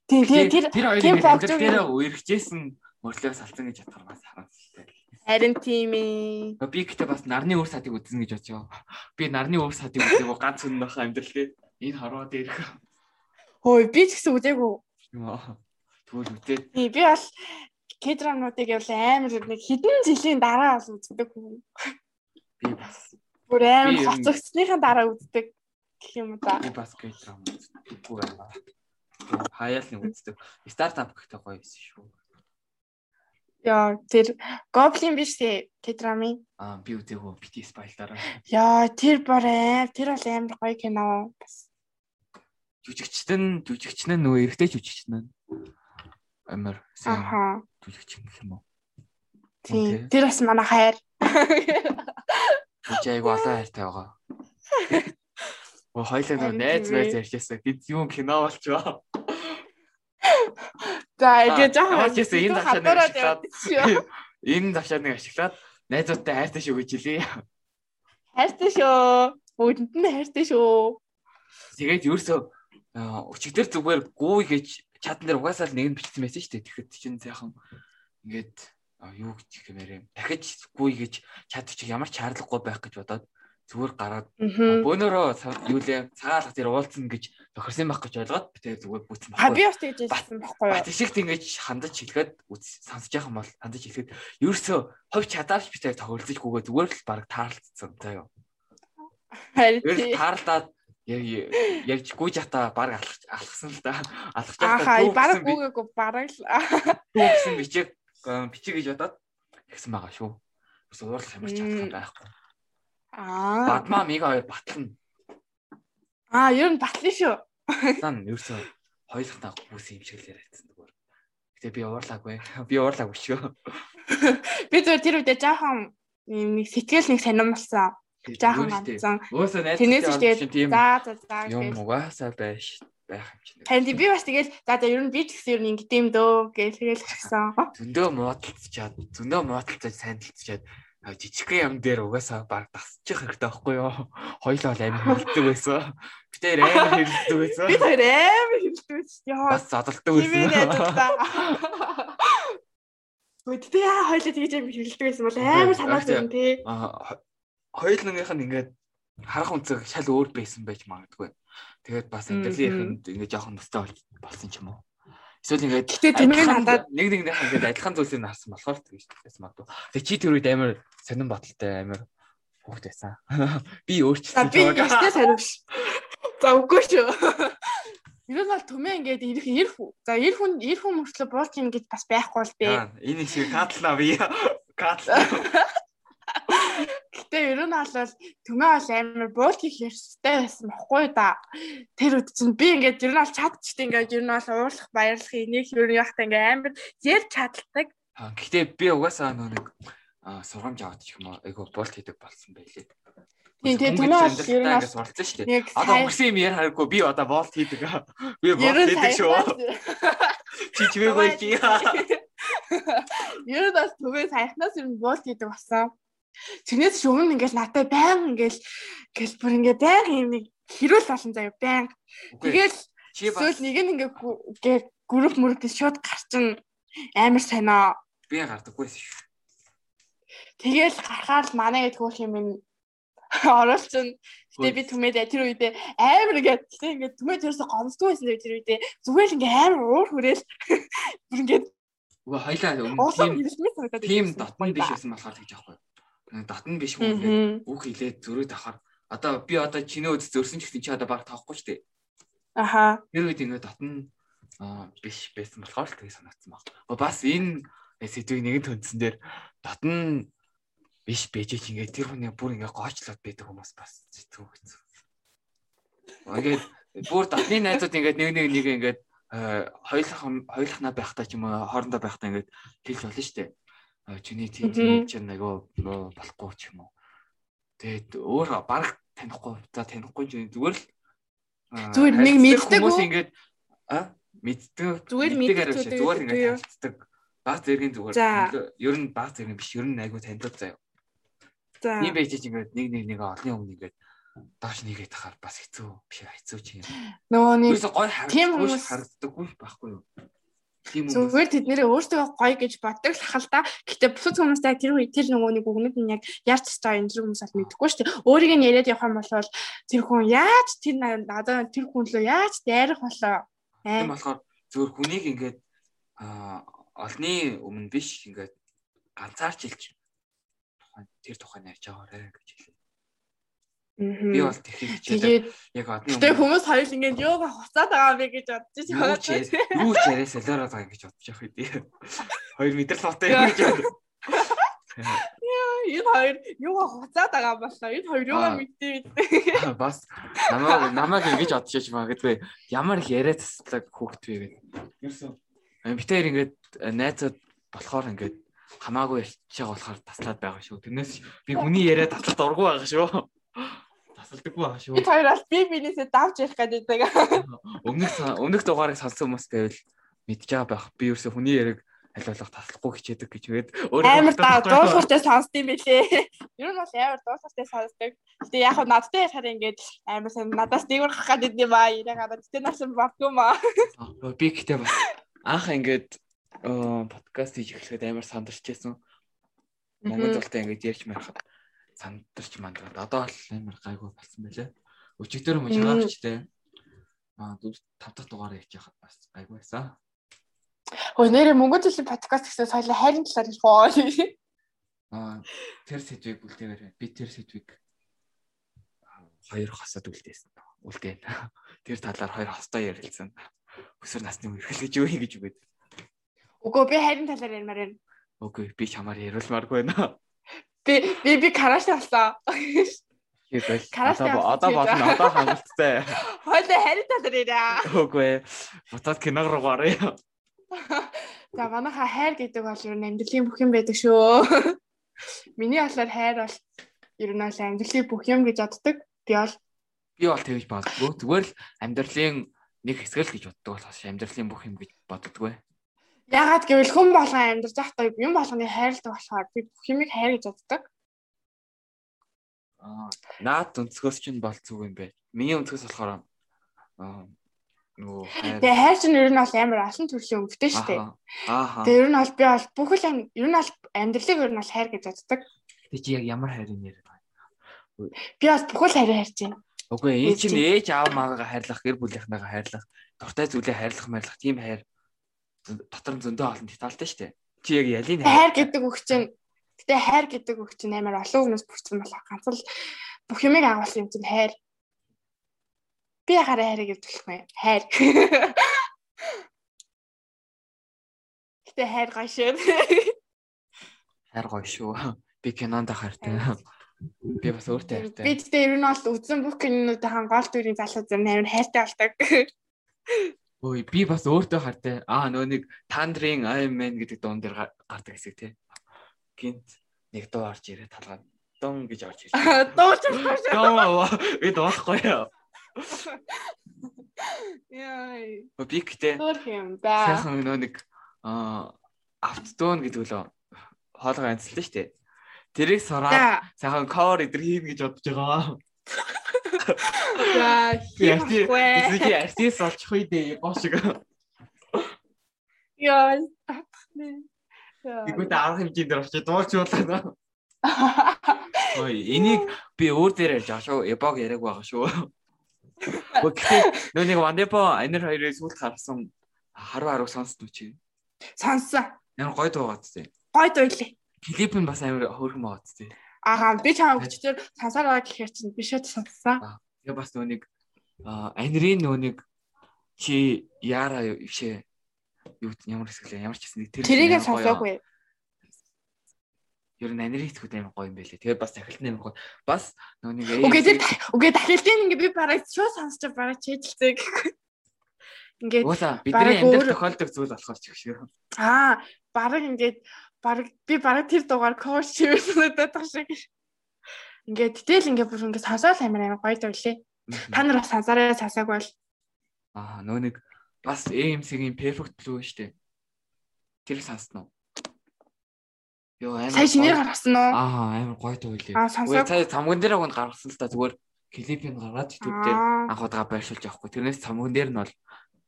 B: Тийм тийм тэр Bok-Joon-
A: амьдрал дээр үерхжсэн мөрлөө салсан гэж бодохоор бас харамсалтай.
B: харин тийм ээ.
A: Би гэхдээ бас нарны үр садыг үзэн гэж бодож байгаа. Би нарны үр садыг үзээгүй ганц хүн байх амьдрал дээр энэ хорвоо дээрх
B: Хөөе би ч гэсэн үзээгүй.
A: Тэгвэл үдээд
B: Тийм би бол кедрамнуудыг явал амар нэг хэдэн жилийн дараа бол үздэг хүн.
A: би бас
B: Бүр амар хоцогцсныхаа дараа үздэг гэх юм да.
A: би бас гей драм үзтгийгүй байна. Хаяал нэг үздэг. Стартап гэхдээ гоё байсан шүү.
B: Яа тэр гоблин биш тий кедрамын.
A: Аа би үзээгүй BTS байлаараа.
B: Яа тэр бүр аим тэр бол амар гоё кино. Бас
A: Жүжигчт нь жүжигч нь нөгөө эрэгтэй жүжигч нь амар сайн жүжигч гэх юм уу?
B: тийм тэр бас манай хайр.
A: Чи айгу олон хайртай байгаа. Оо хоёлаа нөгөө найз байж ярьжсэн. Бид юм кино болчихоо.
B: За ингээ жоохон
A: гэсэн энэ давшаа нэг ашиглаад энэ давшаа нэг ашиглаад найзуудтай хайртай шүү гэж хэлээ.
B: Хайртай шүү. Бүгдэнд нь хайртай шүү.
A: Тэгээд ерөөсөө аа, өчигдөр зүгээр гуй гэж чатан дээр угаасаа л нэг нь бичсэн байсан шүү дээ. Тэгэхэд чинь сайхан ингээд юу гэх юм бэ? Дахиж гуй гэж чат чи ямар ч шаардлагагүй байх гэж бодоод зүгээр гараад
B: Аа.
A: бөөнөрөө юу лээ цагаалга дээр уулзсан гэж тохирсон байх гэж ойлгоод би тэгээд зүгээр бүтсэн
B: А би бас тэгж хэлсэн байхгүй юу?
A: Бат шигт ингэж хандаж хэлгээд үз- сонсож байгаа юм бол хандаж хэлгээд ерөөсөө хов чадаач би тэгээд тохиолцохгүйгээ зүгээр л баг таарлцсан.
B: Харин
A: Ер
B: тий.
A: нь таарлаад яг ярьж гүйж хата баг алхсан л да. Алхаж
B: Аха
A: байхдаа
B: бараг
A: би
B: гүгээгүй бараг л
A: гэсэн бичиг бичиг гэж бодоод тэгсэн байгаа шүү. Бас уурлах ямар ч чадсан байхгүй.
B: аа
A: Бадмаа мига хоёр батлна.
B: аа ер нь батлын шүү.
A: Сан ерөөсөө хоёулахтаа хүүс юм шиг л яриадсан зүгээр. Гэтэ би уурлаагүй. Би уурлаагүй шүү.
B: Би зөв тэр үедээ юм нэг сэтгэл нэг сонирмолсон. Жаахан
A: найз
B: Тэрнээс ч тэгээд за за за
A: юм угаасаа байж байх юм чинь.
B: Тий, би бас тэгэл за за ер нь би ч гэсэн ер нь ингэдэм дөө гэж тэгэл хэлсэн.
A: Зөндөө муудалцчаад зөндөө талцчаад а, жижигхэн юм дээр угаасаа баг тасчих хэрэгтэй байхгүй юу? Хоёлоо л амин хэлдэг байсан. Би тэр амин хэлдэг байсан.
B: Би тэр амар хэлдэг шүү. Яа.
A: Бас задалдаг байсан.
B: тий хоёлоо тэгж амар хэлдэг байсан бол амар санаад байна тий.
A: А хоёул нэгийнх нь ингээд харах үнцэг шал өөр байсан байж магадгүй. Тэгээд бас амьдралын ихэнд ингээд жоохон болж болсон ч юм уу. Эсвэл ингээд
B: Гэтэ түмэн надад
A: нэг нэг нэг ингээд адилхан зүйлсийг харсан болохоор тэгэж байсан магадгүй. Тэгээ чи тэр үед амар сонирн бодолтой амар хүүхд байсан. Би өөрчлөсөн.
B: би ястай сонирхш. За үгүй шүү. Ер нь бол түмэн ингээд ирэх ир хүн. За ир хүн ир хүн мөртлөө буулж ийн гэж бас байхгүй би.
A: Аа, энэ шиг катлаа би. Катлаа.
B: Гэтэ ер нь бол түмэн бол амар буулж хийх ёстой байсан бохгүй да. Тэр үед чинь би ингээд ер нь бол чадчихсан ингээд ер нь бол уурлах баярлах энийг ер нь яхахта ингээд амар ярьж чаддаг.
A: Гэхдээ би угаасаа нөө нэг сургамж аваад ч юм уу айгу болт хийдэг болсон байлээ.
B: Тийм, тийм, түмэн бол ер нь
A: ингээд суралцсан шүү дээ. Одоо өнгөрсөн юм яар харахгүй би одоо болт хийдэг. Би
B: нь
A: хийдэг шүү. Чи чивээгөө чи.
B: Ер нь бас түмэн саяхнаас ер нь буулж хийдэг болсон. Тэрнээс ч өмнө ингээд надад баян ингээд ингээд бүр ингээд баян юм нэг хэрүүл болсон заяа баян. Тэгэл эсвэл нэг нь ингээд гү- ингээд групп мөрөд шууд гарчин амар санаа.
A: би гардаггүйсэн шүү.
B: Тэгэл гарахаар л манай гэд хөөх юм ин оруулчин. Гэтэ би түмээд тэр үедээ амар ингээд гэтэ ингээд түмээд тэрсээ гомсдгүй байсан тэр үедээ зүгээр л ингээд амар уур хүрээл бүр ингээд
A: Үгүй хоёлаа өмнө тийм дотн биш байсан болохоор тэгж аахгүй. Дотн биш хүн ингээд үг хилээд зөрөөд ахаар одоо би одоо чиний өд зөрсөн ч гэсэн чи одоо баг таахгүй шүү дээ.
B: Аха.
A: Тэр үед ингээд дотн биш байсан болохоор л тэгээ санагдсан баг. Бас энэ сэдвийг нэгэн төндсөн дээр дотн биш бэжэж ингээд тэр хүний бүр ингээд гоочлоод байдаг хүмүүс бас зэтгүү гэсэн. Ингээд бүр дотны найзууд ингээд нэг нэг нэг ингээд э, хоёулах хоёулахнаа байхдаа ч юм уу хоорондоо байхдаа ингээд хэлж болно шүү дээ. Э, Чиний тийм
B: Мгм.
A: тийм чинь айгу болохгүй ч юм уу. Тэгээд өөр баг танихгүй за танихгүй ч зүгээр л э,
B: Зүгээр нэг мэддэг
A: хүмүүс
B: үү?
A: ингээд а мэддэг
B: Зүгээр
A: мэддэг зүгээр ингээд танилцдаг. Баг зэргийн зүгээр. Ер нь баг зэргийн биш. Ер нь айгу таньдаг заяа.
B: За.
A: Тийм байж чи ингээд нэг нэг нэг олны өмнө ингээд доош нэгээд тахаар бас хэцүү биш хэцүү чи юм.
B: Нөгөө нэг тийм хүмүүс-
A: харагддаггүй байхгүй юу? Тийм хүмүүс.
B: зүгээр тэднэрээ өөртөө гоё гэж боддог л хал та. Гэтэ бусад хүмүүстэй тэр үе тэр нөгөө нэг үгнүүд нь яг яарч таа энэ хүмүүс бол мэдэхгүй шүү дээ. Өөрийг нь яриад явах юм бол тэр хүн яаж тэр на- надад тэр хүн лөө яаж дайрах болоо.
A: Тийм
B: Аа.
A: болохоор зөвхөн хүнийг ингээд аа олны өмнө биш ингээд ганцаарч хэлж тэр тухайн ярьж байгаарэ гэж хэлээ. Би бол хичээлээ
B: Тэгээд
A: яг одны
B: гэтэ
A: өмнө
B: хүмүүс хоёул ингээд юугаа хуцаад байгаа юм бэ гэж бодож байгаа.
A: яа- юу ч яриа солиороо байгаа гэж бодож явах үү. Хоёр мэдрэл юм гэж бод.
B: Энэ хоёр юугаа хуцаад байгаа болоо. Энэ хоёр
A: Аа.
B: мэдээ.
A: Бас намайг намайг ингэж бодчихж магадгүй ямар их яриа таслаг хүүхд вэ гэдэг. Ерөөсөө битээр ингээд э, найзууд болохоор ингээд хамаагүй байгаа болохоор таслаад байгаа шүү. Тэрнээс би хүний яриа таслаад ургуу байгаа шүү. Тасалдаггүй байгаа шүү.
B: Энэ хоёроос би бинээсээ давж ярих гэдэг.
A: Өмнөх өмнөх дугаарыг сонссон хүмүүс байвал мэдж байгаа байх. Би ерөөсөө хүний яриаг аль болох таслахгүй хичээдэг гэж гээд
B: Амар да дуулууртай сонсд юм бэлээ. Ер нь бол амар дуулууртай сонсдог. Гэтэ яг хав надтай ярихаар ингээд амар сайн надаас дээгүүр хах гэдэг юм аа. Ирээ гадаа гэтэ нас бардгүй маа.
A: Аа, би гэхдээ бас анх ингээд подкаст хийж эхлэхэд амар сандарчээсэн. Монгол ултай ингээд ярьж марахад сандарч мандаад одоо бол амар гайгүй болсон байлаа. Өчигдөр мөн чагаагчтэй. Аа дүүс тав дахь дугаар ярьж яхад бас гайгүй байсан.
B: Хөөе нэрээ мөнгө жилийн подкаст гэсэн соёлоо хайрын талаар ярих уу.
A: Аа тэр сэдвийг үлдээгээр би тэр сэдвийг хоёр хосод үлдээсэн. Үлдээн. Тэр талаар хоёр хостой ярилцсан. Өсвөр насны үе эрхлэж юу юм гэж үгээд.
B: Үгүй би хайрын талаар ярмаар байна.
A: Үгүй би чамаар яриулмааргүй байна.
B: Би би би караш болсон. Караоке
A: одоо болно одоо хангалттай.
B: Хойлоо хайрын талаар яриа.
A: Үгүй бутад киног руу гараа.
B: За манайха хайр гэдэг бол ер нь амьдралын бүх юм байдаг шүү. Миний болохоор хайр бол ер нь бол амьдралын бүх юм гэж боддог. Би бол
A: Би бол тэгж боддгоо. Зүгээр л амьдралын нэг хэсэг л гэж боддог болохоос амьдралын бүх юм гэж боддгоо.
B: Яагаад гэвэл хүн болгон амьдарч байхдаа юм болгоны хайрлаг болохоор би бүх юмыг хайр гэж боддог.
A: Аа наад өнцгөөс чинь бол зүг юм бэ. Миний өнцгөөс болохоор аа нөгөө хайр.
B: Тэгээ хайр чинь ер нь бол амар олон төрлийн өнгөтэй шүү дээ.
A: Ааха.
B: Тэгээ ер нь бол би бол бүхэл ам- ер нь бол амьдралыг ер нь бол хайр гэж боддог.
A: Тэг чи яг ямар хайрын нэр байна?
B: Би бол бүхэл хайрыг хайрж байна.
A: Үгүй энэ
B: Ээж
A: чинь ээж аав маагаа хайрлах, гэр бүлийнхнээгаа хайрлах, дуртай зүйлээ хайрлах, хайрлах тийм хайр дотор нь зөндөө олон детальтай шүү дээ. Чи яг ялын
B: хайр гэдэг үг чинь гэтээ хайр гэдэг үг чинь амар олон хүнээс бүрдсэн болох ганц л бүх юмыг агуулсан юм чинь хайр. Би хараа хайрыг гэж хэлэхгүй. Хайр. Гэтэ хайр гоё шүү.
A: хайр гоё шүү. Би кинонд хайртай. Би бас өөртөө хайртай.
B: Би тэгтээ ер нь бол үзэн бүх кинонуудын гол дүрийн залуу зам амар хайртай болдог.
A: Ой би бас өөртөө хайртай. Аа нөө нэг Тандрын Iron Man гэдэг дуун дээр гардаг хэсэг тий. Гинт нэг дуу орж ирээ талгаад дун гэж орж
B: ирээ. Дууч байна.
A: Дуу би дуулахгүй яа.
B: Яа.
A: Би гэтээ.
B: Дуур юм да.
A: Сайхан нөө нэг аа автодон гэдэг лөө хоолой анцлаа шүү дээ. Тэрийг сураад сайхан cover эдэр хийн гэж бодож байгаа.
B: За хийхгүй.
A: Би артист болчих үе дээ гоошиг.
B: Яа.
A: Игүү та арга хэмжээнд дээр очиж дуурчуулаад. Ой, энийг би өөр дээр ярьж байгаа шүү. Эбог яриаг байгаа шүү. Гэхдээ нөө нэг Вандепо анир хоёрыг сүүлд харсан харуу харуу сонсдоо чи.
B: Сонссон.
A: Ямар гоё дуугаад тээ.
B: Гоё дуйлээ.
A: Клип нь бас амар хөөрхөн байгаад тээ.
B: Аа би чамаа өчтөр сансаар байгаа гэхээр чинь би шууд сонссон.
A: Тэгээ бас нөө нэг анирын нөө нэг чи яара ившээ юу ямар хэсэглээ ямар ч хэсэг
B: тэр тэрийг сонсоогүй.
A: Ер нь анирын хэсгүүд амар гоё юм байлээ. Тэгээ бас дахилтны амар гоё. Бас нөө нэг
B: Үгүй тэр үгүй дахилтын ингээ би бараг шууд сонсож бараг чэжилцээ гэхгүй.
A: Ингээд бидний амьдрал тохиолдог зүйл болохоор ч гэх юм.
B: Аа, бараг ингээд баг би бараг тэр дугаар коуч чивэрсэнэд байдаг шиг. Ингээд тэгэл ингээд бүр ингээд сонсоод амар амар гоё дэвлээ. Та нар бас сансараа сасааг бол
A: аа нөө нэг бас AMC-ийн perfect blue шүү дээ. Тэр сансан уу? Йоо амар
B: Сая шинээр гаргасан уу?
A: Аа амар гоё дэвлээ.
B: Аа сонсоо.
A: Сая цамган дээр гонд гаргасан л та зүгээр клипийг гаргаад YouTube дээр анх удаа байршуулж авахгүй. Тэрнээс цамган дээр нь бол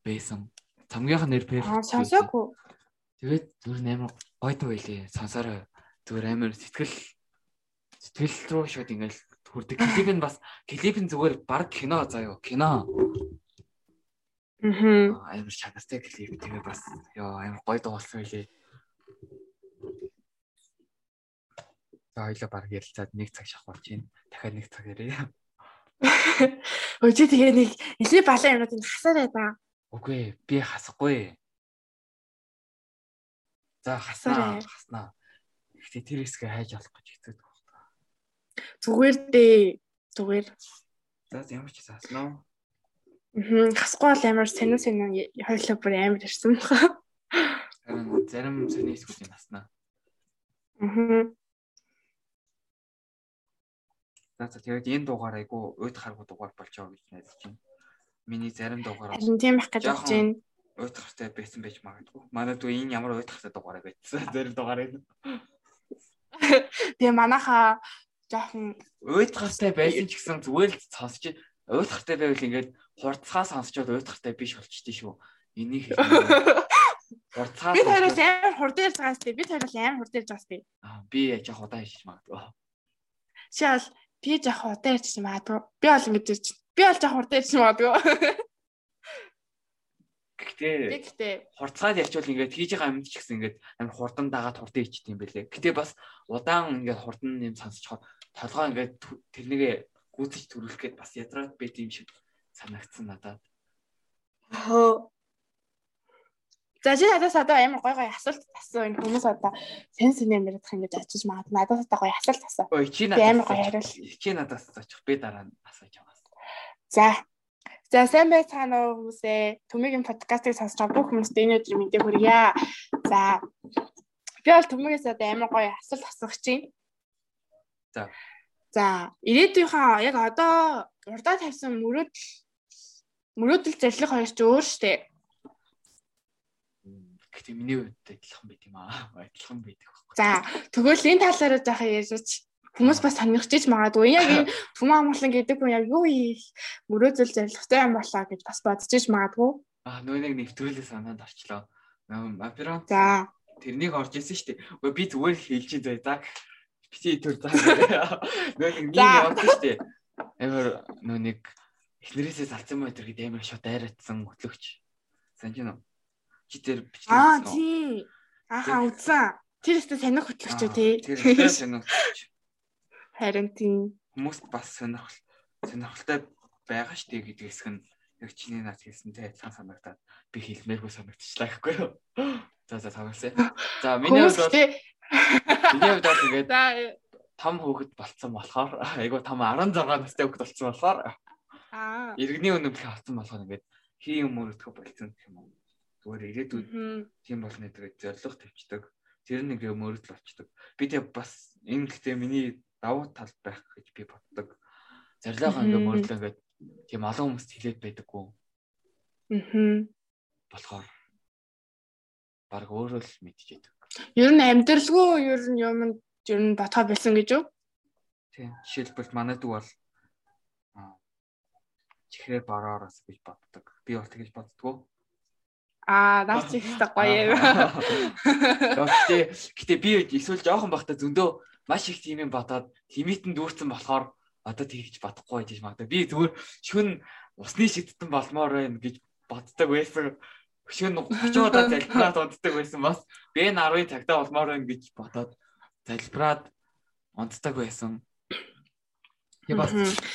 A: байсан. Цамгийнхаа нэр perfect.
B: Аа сонсоогүй.
A: Тэгээд зүгээр амар гойтой байлээ. Сонсороо зүгээр амар сэтгэл сэтгэл рүү шууд ингээл хүрдэг. Клип нь бас клип нь зүгээр баг кино заяо. Кино.
B: Мм.
A: Амар чанартай клип тэгээ бас ёо амар гоё дуулсан байлээ. За хоёлаа баг ярилцаад нэг цаг шахуулж чинь дахиад нэг цаг ярээ.
B: Өчигд тэгээ нэг илээ балан юмнууд хасаарай да.
A: Үгүй би хасахгүй. За хаснаа хаснаа. Гэхдээ тэр хэсгээ хайж олох гэж хэцүү байна.
B: Зүгээр дээ. Зүгээр.
A: За ямар ч хаснаа.
B: Мм хасгүй бол амар сонин сонин хоёлоо бүр амар ирсэн байна.
A: Харин зарим сони хэсгүүд юм хаснаа.
B: Аа.
A: За тэгээд энэ дугаар айгу уйд харгуу дугаар болж байгаа гэж найдаж байна. Миний зарим дугаар
B: Харин тийм байх гэж бодож байна
A: уйтгартай байсан байж магадгүй. Манайд энэ ямар уйтгартай дугаараа байсан. Зарим дугаарыг.
B: Тэгээ манайхаа жоохон
A: уйтгартай байсан ч гэсэн зүгээр л сонсч уйтгартай байвал ингээд хурцгаа сонсчод уйтгартай биш болчихдээ шүү. Энийг
B: хурцгаа Би хоёроос амар хурд ярьж байгаас тий. Би хоёроос амар хурд ярьж байгаас тий.
A: Аа би яж удаа хийж магадгүй.
B: Шаал би жах удаа ярьж магадгүй. Би бол ингэж би бол жах хурд ярьж магадгүй.
A: Гэхдээ
B: гэхдээ
A: хурцгаад ярьчвал ингээд хийж байгаа амьд ч гэсэн ингээд амар хурдан дагаад хурдан ичт юм бэлээ. Гэтэ бас удаан ингээд хурдан юм сонсчоход толгой ингээд тэрнийгээ гүйцэж төрүүлэх гээд бас ядраад байт юм шиг санагдсан надад.
B: За чи надаас одоо амар гой гой асуулт асуу энэ хүмүүс одоо сэн сэнээр мэдэх ингэж очиж магад надаас одоо гой асуулт асуу.
A: Ой чи надаас амар гой хариул. Чи надаас очих би дараа нь асууж байгаа.
B: За За сайн байцгаана уу хүмүүсээ. Төмөгийн подкастыг сонсож байгаа бүх хүмүүст энэ өдөр мэдээ хүргье. За би бол төмөгөөс одоо амар гоё асуулт асуух чинь.
A: За.
B: За ирээдүйнхаа яг одоо урдаа тавьсан мөрөөдөл мөрөөдөл зэрлэг хоёр ч өөр штэ.
A: Гэтэ миний хувьд адилхан байт юм аа. Адилхан байдаг.
B: За тэгвэл энэ талаараа жаахан ярьж Хүмүүс бас сонирхож магадгүй. Яг энэ Түмэн амгалан гэдэг хүн яг юу хийх мөрөөдөл зорилготой юм болоо гэж бас бодож магадгүй.
A: Аа нөө нэг нэвтрүүлэг санаанд орчлоо. Аперант.
B: За.
A: Тэрнийг орж исэн шүү дээ. Үгүй би зүгээр хэлж заяа да. Бити төр за. Нөө нэг явуулсан шүү дээ. Нөө нэг эхнэрээсээ салцсан мэтэр гэдэг амар шот дайрацсан хөтлөгч. Санж гинөө. чи дээр бичлэг
B: Аа тий. Ахаа үзсэн. Тэр ихтэй сонирх хөтлөгч үү тий.
A: Тэр ихтэй сонирхолтой.
B: Харин тий.
A: Хүмүүст бас сонирхол сонирхолтой байгаа штэ гэдэг хэсэг нь яг чиний над хэлсэнтэй адилхан санагдаад би хэлмээргүй санагдчихлаа гэхгүй юу. За за тавьсаа. За миний хувьд миний хувьд бол тэгээд том хүүхэд болцсон болохоор айгу том 16 настай хүүхэд болцсон болохоор
B: аа
A: иргэний өнөмлөх авсан болохоор ингээд хий юм өрөдгөө болцсон гэх юм уу. Зүгээр ирээдүйд тийм болно гэдэг зориг тавьчихдаг. Тэр нэг юм өрөдөл болчдөг. Би тэг бас энэ гэхдээ миний давуу тал байх гэж би боддог. Зорилгоо ингээд мөрдлөө ингээд тийм олон хүмүүст хэлээд байдаггүй.
B: Аа.
A: Болохоор баг өөрөө л мэдчихэдэг.
B: Ер нь амьдралгүй ер нь юм ер нь батгаа байсан гэж юу?
A: Тийм. Жишээлбэл манай дүү бол чихрээ бараараас гэж боддог. Би бол тэгэж боддгоо.
B: Аа, наач их гоё юм.
A: Гэхдээ би эсвэл жоохон байхдаа зөндөө маш их тийм юм бодоод лимитэн дүүрсэн болохоор одоо тэгж бодохгүй гэж магадгүй. Би зүгээр шүн усны шидтэн болмоор байна гэж боддог байсан. Шүн 30 удаа залбираад унтдаг байсан бас Б10-ын цагтаа болмоор байна гэж бодоод залбираад унтдаг байсан. Я бас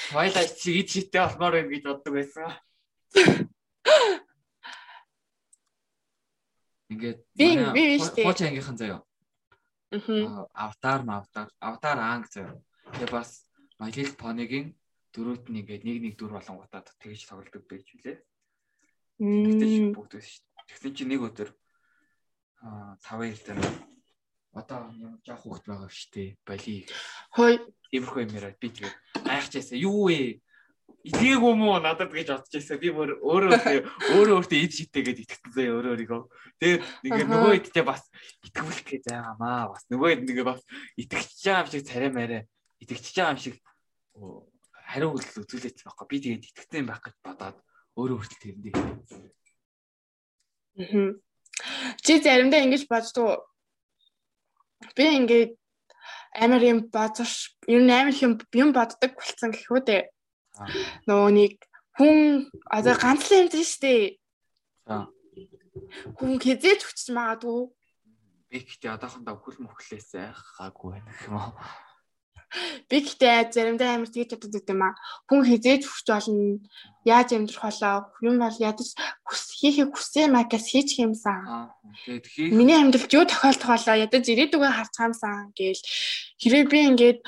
A: Twilight шиг шидтэй болмоор байна гэж боддог байсан. Ингээд
B: би би штэ.
A: Хоч ангийнхан заяа. Аватар аватар аватар анги заяа. Тэгээ бас My Little Pony-гийн дөрүүд нь ингээд нэг нэг дүр болон гутаад тэгж тоглодог байж үлээ. Тэгтээ бүгд байсан шүү дээ. Тэгсэн чинь нэг өдөр аа 5 дээр одоо юм жоох хөвгт байгаа шүү дээ. Бали.
B: Хой.
A: Иймэрхүү юм яриад би тэгээд гайхчихсан. Юу вэ? Итгээг юм уу надад гэж бодож байсан. Би өөр өөрөө өөрөө өөртөө ид шитэгээд итгэсэн заяа өөрөө өөрийгөө. Тэгээд ингээ нөгөө идтэй бас итгүүлэх гэж байгаамаа. Бас нөгөө нэгээ бас итгэж байгаа юм шиг царай маарэ итгэж байгаа юм шиг хариу үйлдэл үзүүлээд байхгүй. Би тэгээд итгэсэн байх гэж бодоод өөрөө хүртэл тэрэндээ.
B: Аа. Чи заримдаа ингэж боддог. Би ингээд амар юм бодож, ер нь амар юм юм боддог болсон гэхүү дээ. Нөгөө нэг хүн одоо ганц л юм дээ штэ.
A: Аа.
B: Хүн хизээж хүчж магадгүй.
A: Би гэхдээ одоохондоо хөл мөхлээс айхаагүй байх юм аа.
B: Би гэхдээ заримдаа амар тэгж боддог юм аа. Хүн хизээж хүч болно. Яаж амьдрах болоо юм бол ядаж хүссэн юм аа гэж хийчих юмсан.
A: Тэгээд хийх.
B: Миний амьдралд юу тохиолдох болоо ядаж ирээдүгөө харцгаамсан гээл хэрэг би ингээд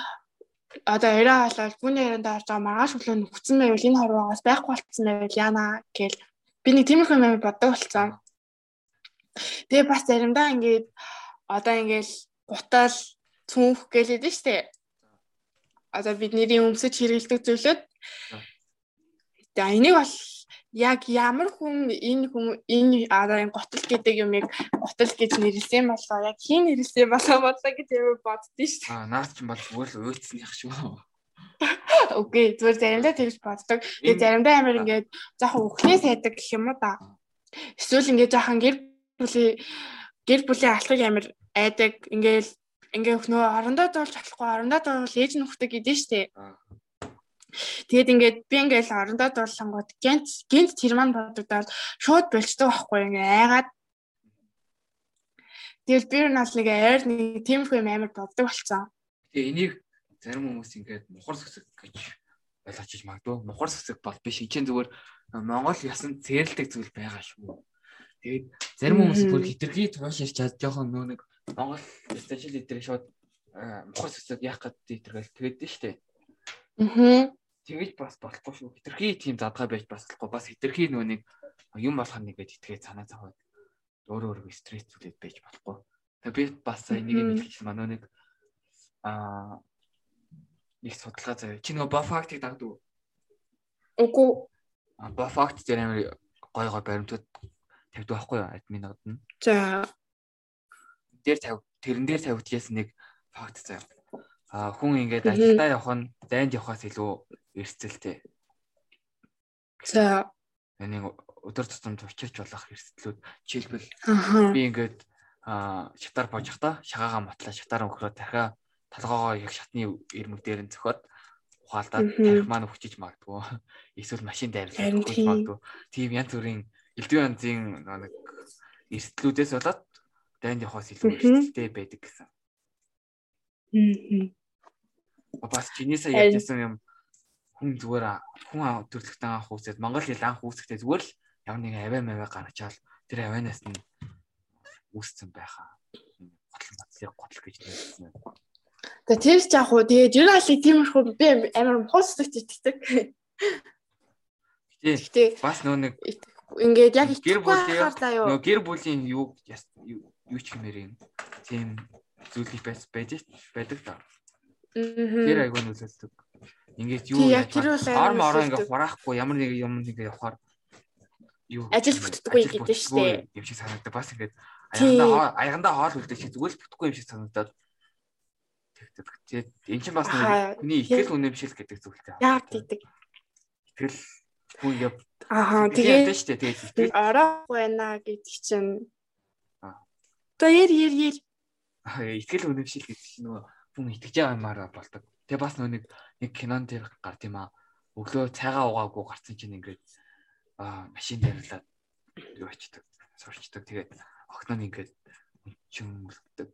B: одоо яриа болоод бүний ярианд орж байгаа маргааш өглөө нөхцөн байвал энэ хорвоогоос байхгүй болцсон байвал яана гээл би нэг тиймэрхүү юм боддог болцсон. Тэгээ бас заримдаа ингээд одоо ингээд гутал цүнх гэлээд нь штэ одоо бидний өмсөж хэрэгэлдэг зүйлүүд. За энийг бол яг ямар хүн энэ хүн энэ энэ готл гэдэг юмыг готл гэж нэрлсэн болоо яг хин нэрлсэн болоо бодлоо гэж юм боддөө шүү.
A: Аа наад чинь бол зүгээр л уйдсных шүү.
B: Окей зүгээр заримдаа тэгж боддог. Тэгээ заримдаа амар ингээд жоохон өхнээс хайдаг гэх юм уу да. Эсвэл ингээд жоохон гэр бүлийн гэр бүлийн алхыг амар айдаг. Ингээд ингээ нөө орондоо дуулж чадахгүй орондоо дуул ээж нөхдөг гэдэг нь штэ. Тэгээд ингээд би ингээл орондоо дуулсангууд гинт гинт тэр маань бодогдоод шууд болчдөг байхгүй ингээ айгаад Тэгэл би нас нэг айр нэг тиймэрхүү юм амар боддог болцсон.
A: Тэгээ энийг зарим хүмүүс ингээд мухар сүсэг гэж ойлгож магадгүй. Мухар сүсэг бол биш. Энд зүгээр Монгол ясан цэрлдэг зүйл байгаа шүү. Тэгээд зарим хүмүүс бүр хитрхий тууширч чад жоохон нөө нэг Монгол стажил эдгээр шууд мухар сүсэг яах гэдэг тэргээл тэгээд дээ штэ.
B: Аа.
A: Тэгэж бас болохгүй шүү. Хитрхий тийм задгаа байж бас болохгүй. Бас хитрхий нөө нэг юм болох нэгээд итгээд санаа зовоод өөрөө өөрөө стресс зүйлээд байж болохгүй. Тэгээ би бас энийг мэдчихсэн манай нэг аа нэг судалгаа заяа. Чи нөгөө бафактыг дагдаг уу?
B: Үгүй.
A: А бафакт дээр амар гой гой баримтууд тавьдаг байхгүй юу? Админууд нь.
B: За
A: дээр тавь тэрэн дээр тавигдчихсан нэг факт заяа. А хүн ингээд ажилдаа явах нь зайд явахаас илүү эрсдэлтэй.
B: За
A: Энийг өдөр тутамд учирч болох эрсдлүүд жишээлбэл би ингээд шатаар боожих та шагаага матлаа шатаар өнгөрөө дахиад толгоогоо яг шатны ирмэг дээр нь зөхиод ухаалдаад тарих маань өвчиж магадгүй. Эсвэл машин дайрлах магадгүй. Тийм янз бүрийн элдв янзын нэг эрсдлүүдээс болоод дайнд явахаас илүү эрсдэлтэй байдаг гэсэн.
B: Аа.
A: Бас чинээсээ ярьжсэн юм хүн зүгээр хүн төрлөختөө анх үүсээд Монгол хэл анх үүсэхдээ зүгээр л ямар нэгэн аваа маваа гаргачаал тэр аваанаас нь үүссэн байхаа. Готл матлыг готл гэж нэрсэн.
B: За тэр ч яг уу тэгээд ер нь аль тиймэрхүү би амар хусдаг итгэдэг.
A: Гэтэ бас нөө нэг
B: ингээд яг
A: гэр бүлийн нөө гэр бүлийн юу юу ч хэмээр юм. Тийм зүйлийг байж байдаг та. Тэр айгүй нөлөөлдөг. Ингээд юу ор мороо ингээд хураахгүй ямар нэг юм ингээд явахаар
B: юу ажил бүтдэггүй гэдэг шүү дээ.
A: Юм шиг санагдав. Бас ингээд аягандаа аягандаа хоол үлдэх шиг зүгээр л бүтдэггүй юм шиг санагдаад тэгдэг. Тэгээд эн чинь бас хүний ихэл үнэмшил гэдэг зүйлтэй.
B: Яа гэдэг.
A: Итгэл хүн ингээд
B: Аа тэгээд
A: шүү дээ. Тэгээд итгэл
B: ороогүй байна гэдэг чинь. За яар яар яар.
A: Итгэл үнэмшил гэдэг чинь нөгөө хүн итгэж байгаа юмараа болдог. Тэгээ бас нөө нэг нэг кинон дээр гард юм аа. Өглөө цайгаа угаагүй гарцсан чинь ингээд аа машин дээрлээд юу ачдаг, сурчдаг. Тэгээд огноо нь ингээд чимэлдэг.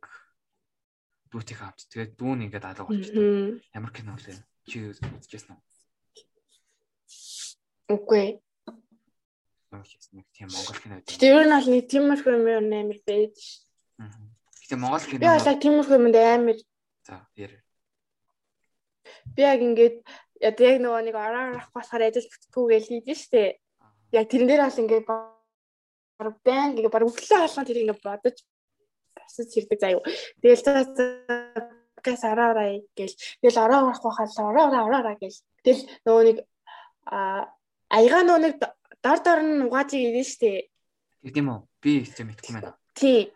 A: Дүүтийг хамт. Тэгээд дүүн ингээд алга болчихдог. Ямар кино вэ? Чи үзчихсэн үү?
B: Үгүй.
A: Нэг тийм Монгол кино.
B: Гэтэ ер нь бол нэг тиймэрхүү юм амар байж ш.
A: Гэтэ Монгол кино.
B: Би бол тиймэрхүү юмд амар.
A: За, яар
B: би яг ингээд яг нөгөө нэг ороо авах болохоор ажил бүтгүү гэж хийдэж штэ. Яг тэрэн дээр бас ингээд баг байн ингээд баг өглөө хаалган тэр ингээд бодож босож хэрдэг заяа. Тэгэл гээс араарай гэл. Тэгэл ороо авах байхаа ороо ороо ороо гэл. Тэгэл нөгөө нэг а аяга нөгөө нэг дор дор нь угааж ирэн штэ.
A: Тийм үү? Би ч мэдгүй байна.
B: Тий.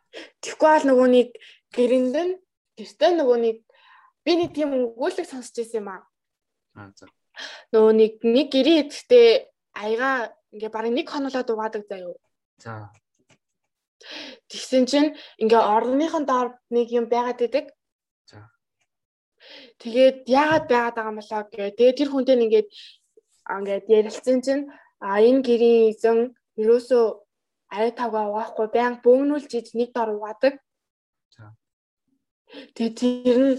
B: Бол нөгөө нэг гэрэнд нь гэртээ нөгөө нэг би нэг тийм өгүүлэг сонсч байсан юм аа.
A: Аа за.
B: Нөгөө нэг нэг гэрээ идэхдээ аяга ингээ барыг нэг хонолоод угаадаг заяо.
A: За.
B: Тэгсэн чинь ингээ орныхон доор нэг юм байгаад идэг.
A: За.
B: Тэгээд яагаад байгаад байгаа юм болоо гэ. Тэгээд тэр хүнтэй ингээд ингээд ярилцсан чинь а энэ гэрийн эзэн ерөөсөө арай тавга угаахгүй баян бөөгнүүлж иж нэг дор угаадаг. Тэгээд тэр нь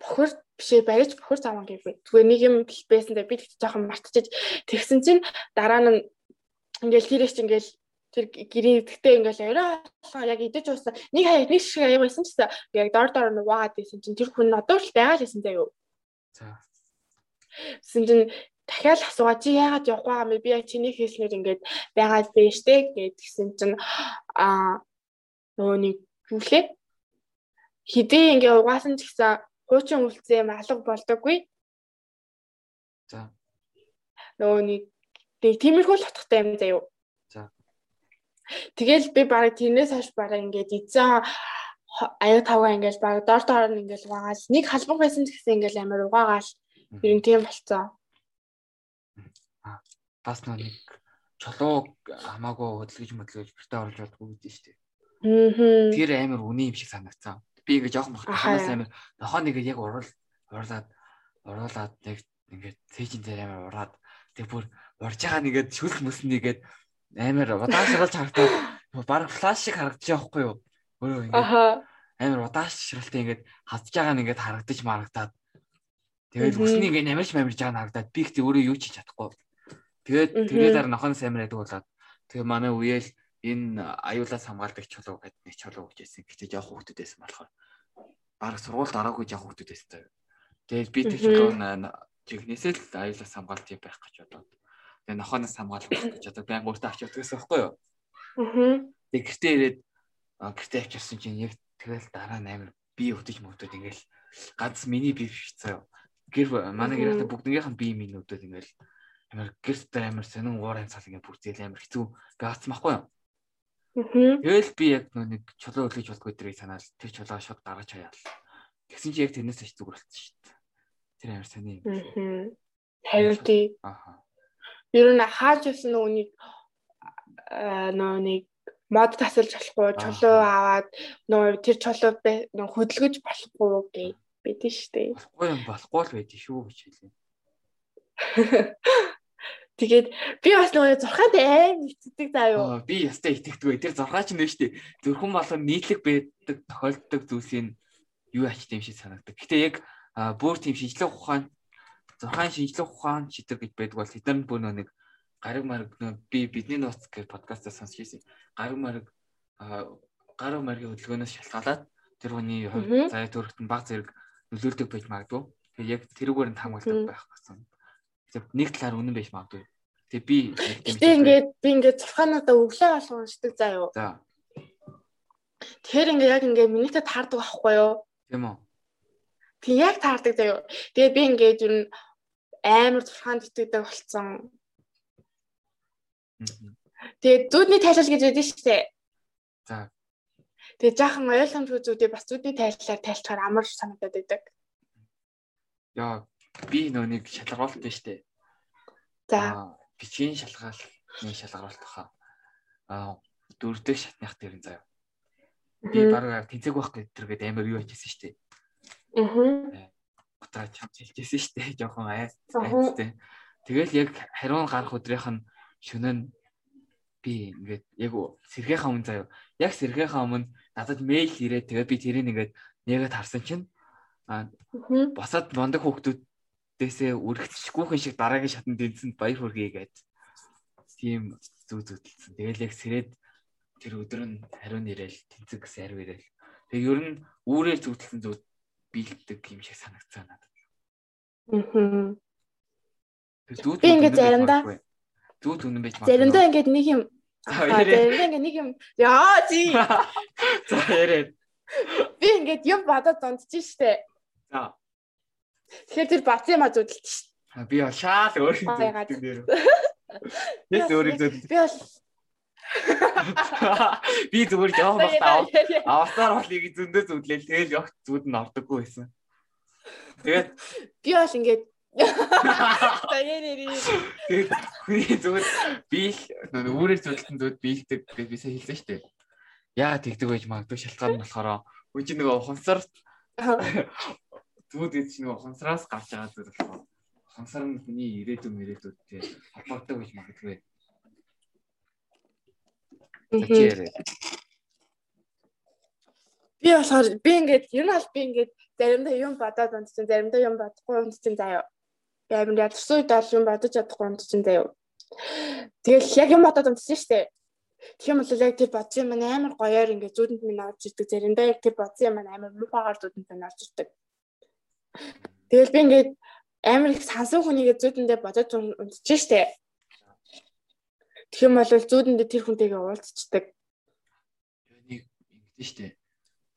B: бохор бишээ барьж бохор заван гэв. Зүгээр нэг юм байсан дээр би тэгж жоохон мартчихэж тэгсэн чинь дараа нь ингээл тэрэж ингээл тэр гэрийн эвдэгтэй ингээл орой яг идэж уусан нэг хаяг нэг шиг аяг байсан ч гэсэн яг дор дор нь угаад байсан чинь тэр хүн одоо л байгаа л байсан заа юу.
A: За.
B: Тэгсэн чинь дахиад асуугаа чи яагаад явахгүй байгаа юм бэ? Би яг чиний хийснээр ингээд байгаад байна штэ гэдгсэн чинь аа нөгөө нэг юу Хидээ ингээ угаасан ч гэсэн хуучин үлцээ юм алга болдоггүй.
A: За.
B: Нөгөө нэг тиймэрхүү л утгатай юм заяа.
A: За.
B: Тэгэл би бараг тэрнээс хойш бараг ингээд эзэн аяа тавга ингээд бараг дор доор нь ингээд угаагаал нэг халбан байсан ч гэсэн ингээд амар угаагаал ер нь тийм болцсон.
A: Аа бас нэг чулуу хамаагүй хөдөлгөж möдөлгөж бэртэ оруулж болдгоо гэдэг шүү дээ. Тэр амар үний юм шиг санагдсан би ингээ жоохон бахад ханаас амир нохоо нэг яг урал урлаад уруулаад яг ингээд цэжин дээр амир ураад тэг бүр урж байгаа нэгээд шүлх мөснийгээд амир удаашралж харагдаад баг флаш шиг харагдаж байхгүй юу? Өөрөө ингээд амир удаашралтай ингээд хавж байгаа нь ингээд харагдаж марагдаад тэгээд өсний ингээд амирч амирж байгаа нь харагдаад би ихтэй өөрөө юу ч хийж чадахгүй. Тэгээд тэгээд дараа нохоноос амир ядаг болоод тэгээ манай үеэл энэ аюулаас хамгаалдаг чулуу гэдэг нэг чулуу гэж байсан. Гэтэ жоох хүүхдүүд байсан болохоор баг сургуульд ороогүй жоох хүүхдүүд байсан. Тэгээд би тэр чулуу жигнэсээ л аюулаас хамгаалт юм байх гэж бодоод. Тэгээд нохоноос хамгаалах гэж одоо баян өөртөө авч явдаг гэсэн байхгүй юу?
B: Аа.
A: Тэгээд гэртээ ирээд гэртээ авчирсан чинь яг тэгэл дараа нь амир би өвдөж мөвдөд ингээл ганц миний би бишцээ. Гэр манай гэрээ бүгднийх нь би минутууд ингээл амар гэрт амар сонин уурын цал ингээд бүрдэл амар хэцүү гаацсан байхгүй юу? Тэгэл би яг нэг чулуу өглөж болдгоо дэрийг санаад тэр чулуу шууд гаргаж хаяал. Тэгсэн чи яг тэрнээс ч зүгээр болсон шүү дээ. Тэр амар сони
B: юм. Харин тий.
A: Аха.
B: Ер нь хааж явсан нүунийг нөө нэг мод тасалж болохгүй чулуу аваад нөө тэр чулуу нөө хөдөлгөж болохгүй гэж бидэн штэ.
A: Болохгүй юм болохгүй л байдгийг шүү гэж хэлээ.
B: Тэгээд би бас нөгөө зурхаанд аим ицдэг заа юу.
A: Би ястай итгэдэг. Тэр зурхаа ч нэ штэ. Зөвхөн болон нийтлэг байдаг тохиолддог зүйлсийн юу ач тийм шиг санагдаг. Гэтэ яг бүр тийм шинжлэх ухаан зурхаан шинжлэх ухаан чидэг гэж байдаг бол тэд нар бүр нэг гариг марг би бидний нууц гэх подкастаа сонсч ирсэн. Гариг марг гариг маргийн хөдөлгөөнөөс шалтгаалаад тэр хүний хувьд заяа төрөхт нь баг зэрэг нөлөөлдөг байж магадгүй. Тэгээ яг тэрүүгээр нь хамгаалдаг байх гэсэн. Нэг талаар үнэн байж магадгүй. Тэгээ би
B: Тэгээ ингээд би ингээд зурхаануудаа өглөө болгон уншдаг заа юу.
A: За.
B: Тэгэхээр ингээд яг ингээд минийтэй таардаг байхгүй юу?
A: Тийм үү.
B: Тэг яг таардаг заа юу. Тэгээ би ингээд юу амар зурхаанд итгэдэг болцсон. Тэгээ зүудний тайлал гэж байдаг шүү дээ.
A: За.
B: Тэгээ жаахан ойлгомжгүй зүйлээ бас зүудний тайллаар тайлчаар амар санагдаад байдаг.
A: Яа, би нөө нэг шалгаруулт нь штэ.
B: За.
A: Бичгийн шалгаалны шалгаруулт баха. Аа, дөрөвдөг шатных дээр нь заяа. Би баруун тэнцэг байх гэдэргээд амар юу хийжсэн штэ.
B: Аа.
A: Утаа чам хэлжсэн штэ. Жохон айс. Айстэй. Тэгэл яг хариун гарах өдрийнх нь шөнө нь би ингээд яг сэргээхаа өмнө заяа. Яг сэргээхаа өмнө надад мэйл ирээд тэгээ би тэрийг ингээд нэгэд харсан чинь Аа босоод мондөг хүүхдүүдээсээ үргэлжлэхгүйхэн шиг дараагийн шатанд дэнсэнд баяр хүргэе гэд тийм зүү зүүдэлсэн. Тэгэл яг сэрээд тэр өдөр нь хариу нэрэл тэнцэг гэсэн хариу ирээл. Тэг ер нь үүрээр зүтэлсэн зүуд биелдэг юм шиг санагцсан надад.
B: Аа.
A: Тэр дүүд
B: би ингээд заримдаа
A: дүүд үнэн байж
B: магадгүй. Заримдаа ингээд нэг юм заримдаа ингээд нэг юм яа зий.
A: За яриад.
B: Би ингээд юм бодоод дундчих штэ.
A: За.
B: Тэгэхээр тэр бац юм а зүдэлж шв.
A: Би бол шаал өөрийн зүдэлдэг нэр. Би өөрийн зүдэл.
B: Би бол
A: Би зүгээр явах багтаа авахтаар болыг зөндөө зүдлээл тэгэл явах зүуд нь ордоггүй байсан. Тэгээд
B: би бол ингээд.
A: Тэгээд хүний зүгээр би л өөрөөр зүдэлтэн зүуд биелдэг гэж бисээ хэлсэн шүү дээ. Яа тэгдэг байж магадгүй шалтгаан нь болохоор үгүй чи нөгөө хонсор зүуд гэж нөгөө хонсроос гарч байгаа зүйл болохоор хонсор нь хүний ирээдүйн ирээдүйдтэй холбоотой гэж магадгүй.
B: Би болохоор би ингээд ер нь аль би ингээд заримдаа юм бодоод унтчихсан заримдаа юм бодохгүй унтчихсан заяа. Би амир ядарсан үед бол юм бодож чадахгүй унтчихсан заяа. Тэгэл яг юм бодоод унтчихсан шүү дээ. Тийм бол яг тэр бодсон юм амар гоёор ингээд зүудэнд минь орж ирдэг. Заримдаа яг тэр бодсон юм амар муухагаар зүудэнд минь орж ирдэг. Тэгэл би ингээд амар их сансан хүнийгээ зүудэндээ бодож унтчих штэ. Тэгэх юм бол зүудэндээ тэр хүнтэйгээ уулзчихдаг.
A: Нэг ингэдэж штэ.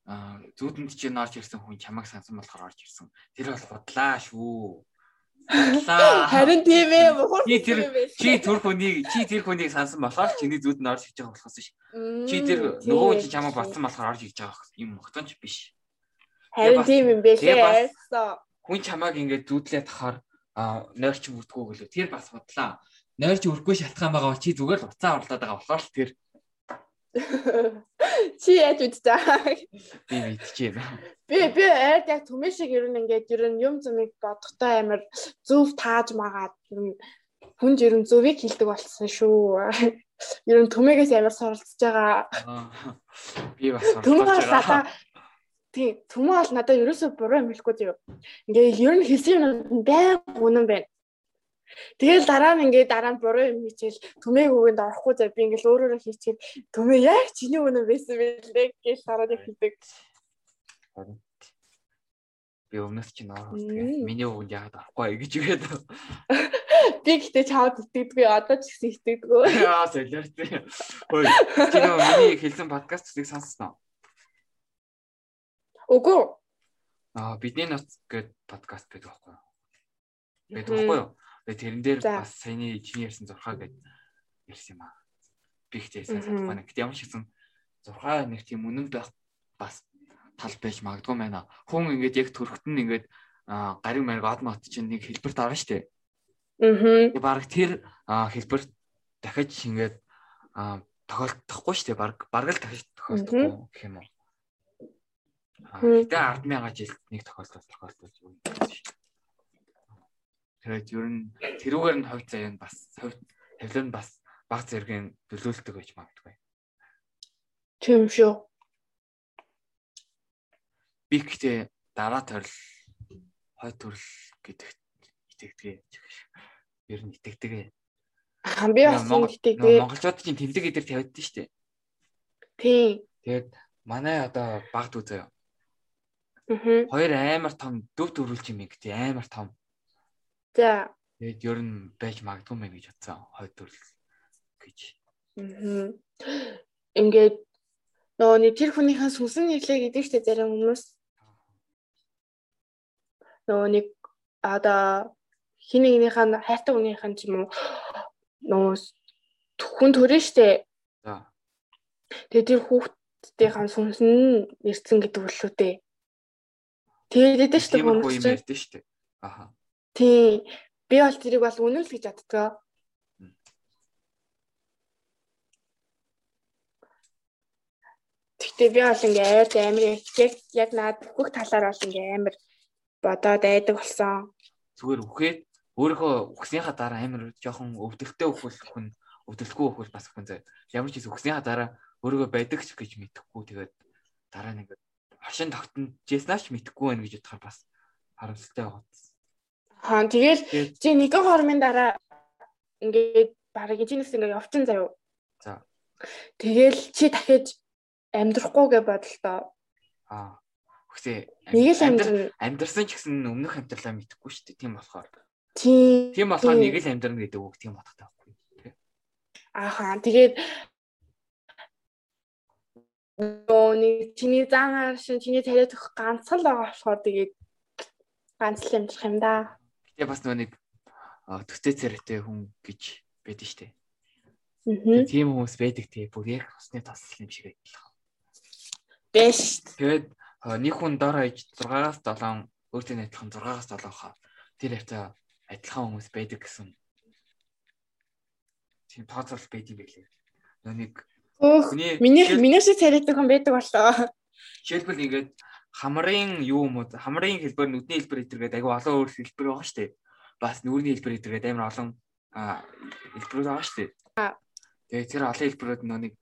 A: Аа зүудэнд чинь орж ирсэн хүн чамайг сансан болохоор орж ирсэн. Тэр бол бодлаа шүү.
B: Харин тийм ээ.
A: Чи тэр чи тэр хүнийг чи тэр хүнийг сансан болохоор чиний зүуд нь орж иж байгаа болохоос ш. Чи тэр нөгөө чи чамайг батсан болохоор орж иж байгаа юм могтонч биш.
B: Харин тийм юм байлээ.
A: Хүн чамайг ингээд зүудлээ тахаар нойрч бүтгүү гэлээ. Тэр бас бодлаа. Нойрч өрөхгүй шалтгаан байгаа бол чи зүгээр л уцаа орлоод байгаа болохоор л тэр
B: Чи яаж үдтэй?
A: Би мэдчихэв.
B: Би би ард яг түмэн шиг ер нь ингээд ер нь юм зумыг бодохтой амар зөв тааж магаад ер нь хүн ер нь зөвийг хилдэг болсон шүү. Ер нь түмэгээс амар суралцж байгаа.
A: Би бас суралцж байгаа.
B: Тийм, түмээ бол надад ерөөсөө буруу юм хэлэхгүй зөө. Ингээд ер нь хэлсэн юм байг үнэн байна. Тэгэл дараа нь ингээд дараа нь буруу юм хийчихэл төмөг үгэнд орохгүй зав би ингээд өөрөөрөө хийчихэл төмөө яг чиний үнэн байсан байлээ гэж хараад хэлдэг.
A: Би өмнөөс чинь орох. Миний үгэнд яагаад орохгүй гэж игээд.
B: Би гэтээ чаад итгэдэггүй одоо ч гэсэн итгэдэггүй.
A: Яа солиортой. Хөөе. Чи нөө миний хэлсэн подкастыг сонссноо?
B: Үгүй.
A: Аа бидний ноц гэдэг подкаст байдаг байхгүй юу? Байдаг байхгүй юу? Тэгээ тэрэн дээр бас саяны чиний ярьсан зурхаа гэж ярьсан юм аа. Би ихтэй сайн санахгүй байна. Гэтэл ямар ч гэсэн зурхаа нэг тийм үнэн байх бас тал байж магадгүй байна. Хүн ингээд яг төрөхтөн ингээд гариг мариг одмот чинь нэг хэлбэрт орно шүү дээ.
B: Аа.
A: Бараг тэр хэлбэрт дахиж ингээд тохиолдохгүй дээ. Бараг бараг л дахиж тохиолдохгүй гэх юм уу. Тэгээ 100000 жил нэг тохиолдол тохиолдож байна шүү. Тэгээд ер нь тэрүүгээр нь хувь заяа нь бас хувь тавилан нь бас баг зэргийн төлөөлтөг гэж магадгүй.
B: Тийм шүү.
A: Би гэхдээ дараа төрөл хой төрөл гэдэг итгэдэг. Ер нь итгэдэг.
B: Аа би бас итгэдэг.
A: Монголчууд чинь тэмдэг эдэр тавьдсан шүү дээ.
B: Тийм.
A: Тэгээд манай одоо баг дүү заяа.
B: Аа.
A: Хоёр амар том дөв төрүүлж юм гэдэг амар том.
B: За.
A: Тэгээд ер нь байж магадгүй мэн гэж бодсон. Хой төрөл гэж.
B: Аа. Ингээд нөгөө нэг тэр хүнийхэн сүнсэн нэрлээ гэдэг чинь зарим хүмүүс нэг одоо хин нэгнийх нь хайртай хүнийх нь ч юм уу нөгөө хүн төрөн штэ.
A: За.
B: Тэгээ тэр хүүхдийнхээ сүнсэн нэрсэн гэдэг үлээ дээ. Тэгээд дээ штэ
A: хүмүүс юм ярьдэн штэ. Аха.
B: Тий. Би бол тэрийг бол үнэн л гэж боддгоо. Тэгтээ би бол ингээ айр амир яг яг наад бүх талаар бол ингээ амир бодоод айдаг болсон.
A: Зүгээр үхээд өөрийнхөө үхсийнхаа дараа амир жоохон өвдөлттэй өхвөл хүн өвдөлтгүй өхвөл бас хүн заа. Ямар ч зүйл үхсийнхаа дараа өөрийгөө байдаг ч гэж мэдэхгүй тэгээд дараа нэг хошин тогтнож жиснаач мэдэхгүй байна гэж бодохоор бас харамсалтай байгаа.
B: Аа тэгэл чи нэгэн хормын дараа ингээд бараг чинээс ингээд явчин заяа.
A: За.
B: Тэгэл чи дахиж амьдрахгүй гэж бодлоо.
A: Аа. Үхсээ
B: нэг л амьдрал
A: амьдрсан ч гэсэн өмнөх амьдралаа мэдэхгүй шүү дээ. Тийм болохоор.
B: Тийм.
A: Тийм болохоор нэг л амьдрна гэдэг үг тийм бодохтой байхгүй.
B: Ааха тэгээд нөө нэг чиний заагаар шин чиний тариад өгөх ганц л байгаа болохоор тэгээд ганц л амьдрах юм да.
A: Тэгээ бас нөгөө нэг төстэй царайтай хүн гэж байдаг дээ.
B: Аа.
A: Тийм хүмүүс байдаг тий бүр яг усны тасл юм шиг адилхан.
B: Бэш.
A: Тэгээд нэг хүн дор хаяж 6-аас 7 өөртөө адилхан 6-аас 7 хаа тэр хавтаа адилхан хүмүүс байдаг гэсэн. Тийм тооцоол байдаг юм билээ. Нэг
B: Өөх миний миний шиг царайтай хүн байдаг болоо.
A: Жишээлбэл ингээд хамрын юу юм уу хамрын хэлбэр нүдний хэлбэр эдэргээд айгүй олон өөр хэлбэр байгаа шүү дээ. Бас нүүрний хэлбэр эдэргээд амар олон хэлбэрүүд байгаа шүү дээ. Тэгээ тэр олон хэлбэрүүд нөө нэг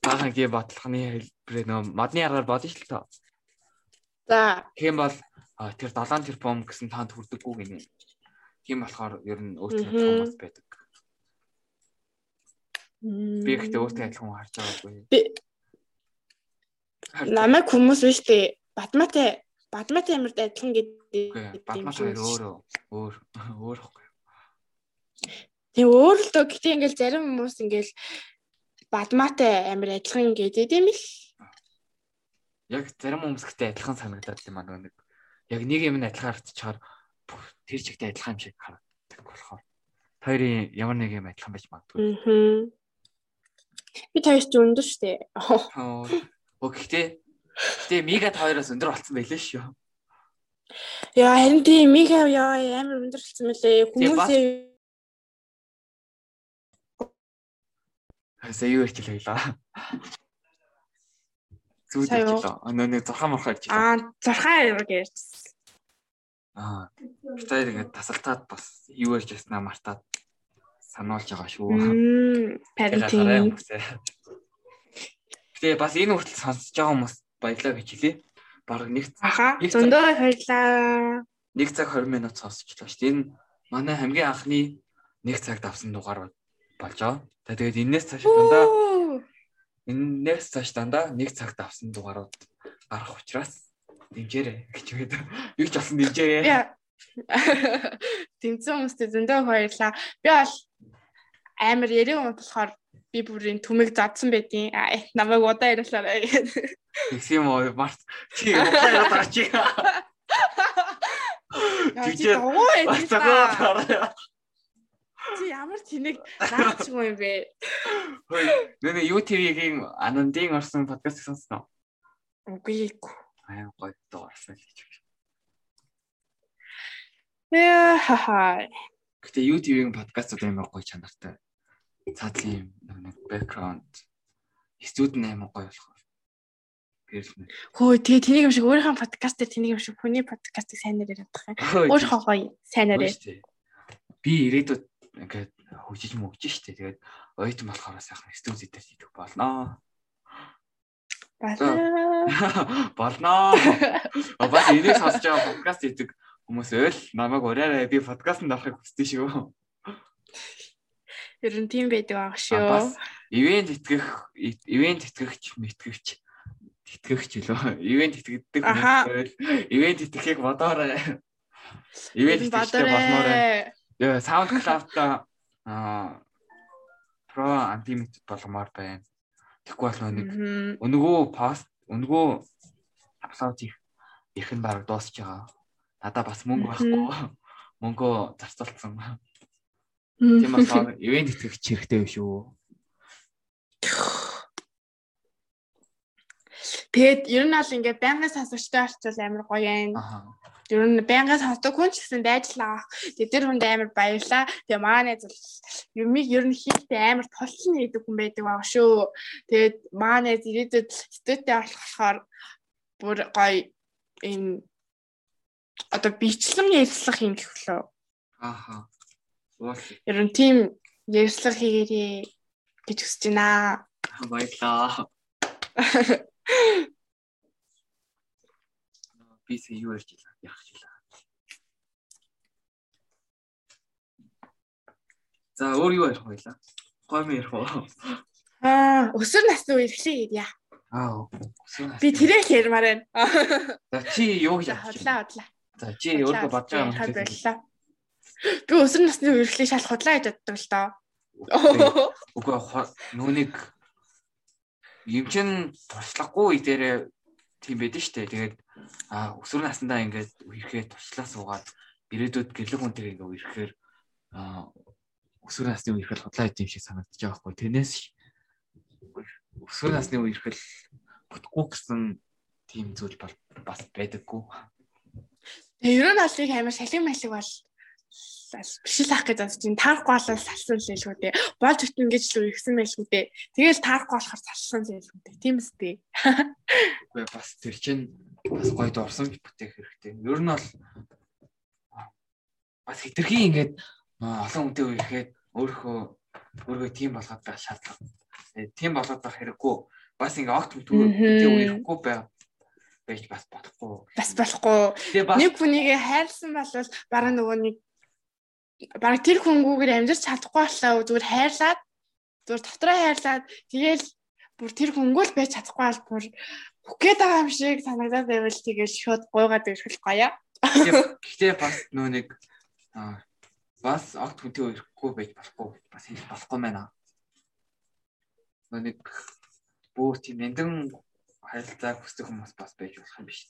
A: баахан гээ бодлохны хэлбэрээ нөө модны аргаар бодно шүү дээ.
B: За.
A: Тийм бол тэр 7 тэрбум гэсэн танд хүрдэггүй гинэ. Тийм болохоор ер нь өөртөө хүмүүс байдаг. Би ихтэй өөртөө адилхан харж байгаагүй.
B: Би намайг хүмүүс биш дээ. Батматай Батматай амирд адилхан гэдэг.
A: Батматай өөрөө өөр өөр ихгүй.
B: Тэг өөр л дөө гэтээ ингээл зарим хүмүүс ингээл Батматай амир адилхан гэдэг юм л.
A: Яг зарим хүмүүс гэтээ адилхан санагдаад юм аа нэг. Яг нэг юм нь адилхан харагдчихаар тэр чигтээ адилхан юм шиг харагддаг болохоор хоёрын ямар нэг юм адилхан байж магадгүй.
B: Аа. Би тааш ч өндөр штэ.
A: Оо гэхдээ тэгээ мигад хоёроос өндөр болсон байлээ шүү.
B: Яа харин тийм мига яа амар өндөр болсон мөлий хүмүүсээ
A: Хасаа юу ярьж байлаа. Зүуд ярьж байлаа. Нөө нэг зурхаа морхоо ярьж
B: байлаа. Аа зурхаа ярьж.
A: Аа. Тэр ингээд тасалтаад бас юу ярьж яснаа мартаад сануулж байгаа шүү.
B: Парентинг.
A: Тэгээ бас энэ хүртэл сонсож байгаа хүмүүс баярлаа гэж хэлье. Бараг нэг
B: Аха. Зөндөө баярлаа.
A: Нэг цаг 20 минут сонсчлаа шүү дээ. Энэ манай хамгийн анхны нэг цагт авсан дугаар болж байгаа. Тэгээд энээс цааш дандаа энээс цааш дандаа нэг цагт авсан дугаарууд гарах учраас дэмжээрэй гэж байдаг. Юу ч болсон дэмжээрэй.
B: Тэмцэн хүмүүстэй зөндөө баярлаа. Би бол амар ярив юм болохоор би бүрийн түмэг задсан байдیں۔ Намайг удаа яриулаарай гэдэг.
A: Тэгсэн юм уу? Март чи удаа удаа чи.
B: Тэгжээ. Бацаагаа. Чи ямар тэнэг наач юм бэ?
A: Хөөе, нэ YouTube-ийн Анандын орсон подкаст сонсноо.
B: Үгүй ээ.
A: Аа гоё доо орсон л гэж.
B: Яа хаа.
A: Гэтэ YouTube-ийн подкастууд амар гоё чанартай. Цаадлын нэг background студ нь амар гоё болохоор. Гэрэл.
B: Хөө тэгээ тэнийг юм шиг өөрийнхөө подкаст дээр тэнийг юм шиг хүний подкастыг сайнаар яриад байгаа юм. Өөрийнхөө гоё сайнаар яа.
A: Би ирээдүйд ингээд хөгжиж мөгж штэ. Тэгээд оюутан болохоор сайхан студид дээр хийх болноо.
B: Болно.
A: Болно. Бас энийг сонсож байгаа подкаст хийдэг хүмүүс ойл намайг ураарай би подкастт авахыг хүсдэг шүү.
B: Ер нь тийм байдаг аа шүү.
A: Ивент итгэх ивент итгэгч мэтгэгч итгэгч лөө. Ивент итгэдэг хүмүүс ивент итгэхийг бодоорой. Ивент итгэхтэй болмоор. Яа, SoundCloud-та аа Pro Unlimited болгомоор байна. Тэгэхгүй бол нэг өнгөө пост өнгөө апплод их их нь баг дуусч байгаа. Надаа бас мөнгө байхгүй. Мөнгөө зарцуулсан. Тийм болохоор ивент итгэгч хэрэгтэй биш үү?
B: Тэгээд ер нь бол ингээд байнгын сонсогчтой орчвол амар гоё юм. Ер нь байнгын сонсдог хүн ч гэсэн дайжлаа. Тэгээд тэр хүнд амар баярлаа. Тэгээд маань зөв юмыг ер нь хийхдээ амар тулсан хийдэг хүн байдаг байгаа шүү. Тэгээд маань ирээдүйд студитэй болохоор бүр гоё энэ одоо бичлэн ярьслах юм гэх лөө.
A: Ааха.
B: Ер нь тийм ярьслах хийгээрээ гэж хүсэж байна.
A: Баярлаа. Би сая юу ярьж илаа яах ч илаа. За өөр юу ярих вэ? Гойм ярих уу?
B: Аа, өсвөр насны үе эхлэе гэдээ.
A: Аа.
B: Би тэрэг ярмаар байна.
A: За чи юу хийж
B: хотлаа хотлаа.
A: За чи өөрөө бодож байгаа юм
B: байна. Би өсвөр насны үе эхлэе шал худлаа гэж боддог л доо.
A: Үгүй нүуник юм чин туршлагагүй дээрээ тийм байдэн штэ. Тэгээд а өсвөр насндаа ингээд үерхээ туршлаа суугаад ирээдүйд гэрлэг хүн тэр ингээд үерхээр өсвөр насны үерхэл худлаа идэм шиг санагдаж байгаа хгүй. Тэрнээс өсвөр насны үерхэл бүтггүй гэсэн тийм зүйл бас байдаггүй.
B: Тэгээ ер нь алыг амар шалин малиг бол бишил ах гэж бодож чинь таарахгүй болол салсан л шүү дээ. Болж өт ингэж л үерхсэн байл шүү дээ. Тэгэл таарахгүй болохоор салсан л шүү дээ. Тийм үстэй.
A: Үгүй бас тэр чинь бас гоё дурсан бүтээх хэрэгтэй. Ер нь бол бас хитрхи ингээд олон хүнтэй үерхэд өөрөө өөрөө тийм болгоод байх шаардлага. Тийм болгоод байх хэрэггүй. Бас ингээд огт хүнтэй үерхгүй байв байж бас болохгүй.
B: Бас болохгүй. Нэг хүнийг хайрлсан бол бараг нөгөө нэг баг тэр хүнгүүгээр амжирч чадахгүй боллоо зүгээр хайрлаад зүгээр дотроо хайрлаад тэгээл бүр тэр хүнгүүл байж чадахгүй бол бүр бүхгээд байгаа юм шиг санагдаад байвал тэгээл шууд гуйгаад ирэх гоё.
A: Гэхдээ бас нөө нэг бас огт хүнтэй ирэхгүй байж болохгүй бас хийх болохгүй байна. Нөө нэг бүр тийм эндэн харилцаа хүсдэг хүмүүс бас байж болох юм биш.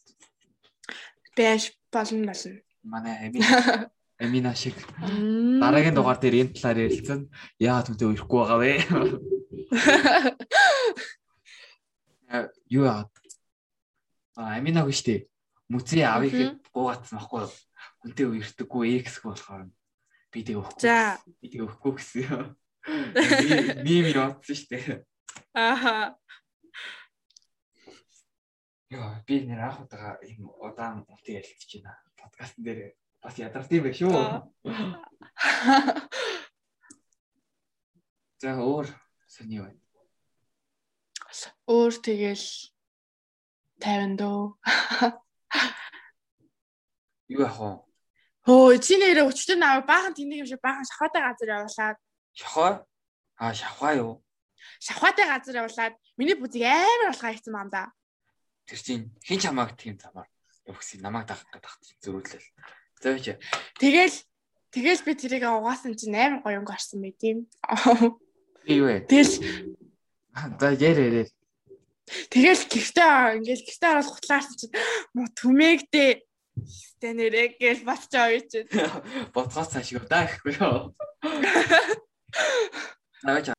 B: Бэж болно болно.
A: Манай Амин Амина шиг дараагийн дугаар дээр энэ талаар ярилцсан. Яагаад түнтэй үерхгүй байгаа вэ? Юу яа? А Аминаг штэ. Мүцээ авыг гуугатсан байхгүй юу? Хүнтэй үердэггүй X болохоор би тэг өгөхгүй.
B: За.
A: Би тэг өгөхгүй гэсэн. Мим явуулсан штэ.
B: Ааха.
A: Яа, би нэр анх удаага ийм удаан үнтэй ярилцж байна. Подкастн дээр бас ядарч юм байх шүү. За өөр сони байна.
B: Өөр тэгэл 50 дөө.
A: Юу яах вэ?
B: Хөө чи нэрээ өчтөр наваа баахан тэнийг юм шиг баахан шахаатай газар явуулаад.
A: Шахаа? Аа шахаа юу?
B: Шахаатай газар явуулаад миний бүзийг амар болохаа хийсэн юм да.
A: Тэр чинь хин ч хамааг тийм замаар явахсыг намайг дагах гэдэг зөрүүлэл. Зөөч.
B: Тэгэл тэгэл би тэрийг угаасан чинь амар гоёнг орсон байт юм.
A: Юу вэ?
B: Тэгэл
A: за яар яар.
B: Тэгэл гихтээ ингээл гихтээ ороод хутлаарсан чинь муу түмээгдээ стэнэрэг гэл батчаа юу чинь.
A: Ботгоос цааш юу даа гэхгүй юу. Наваач.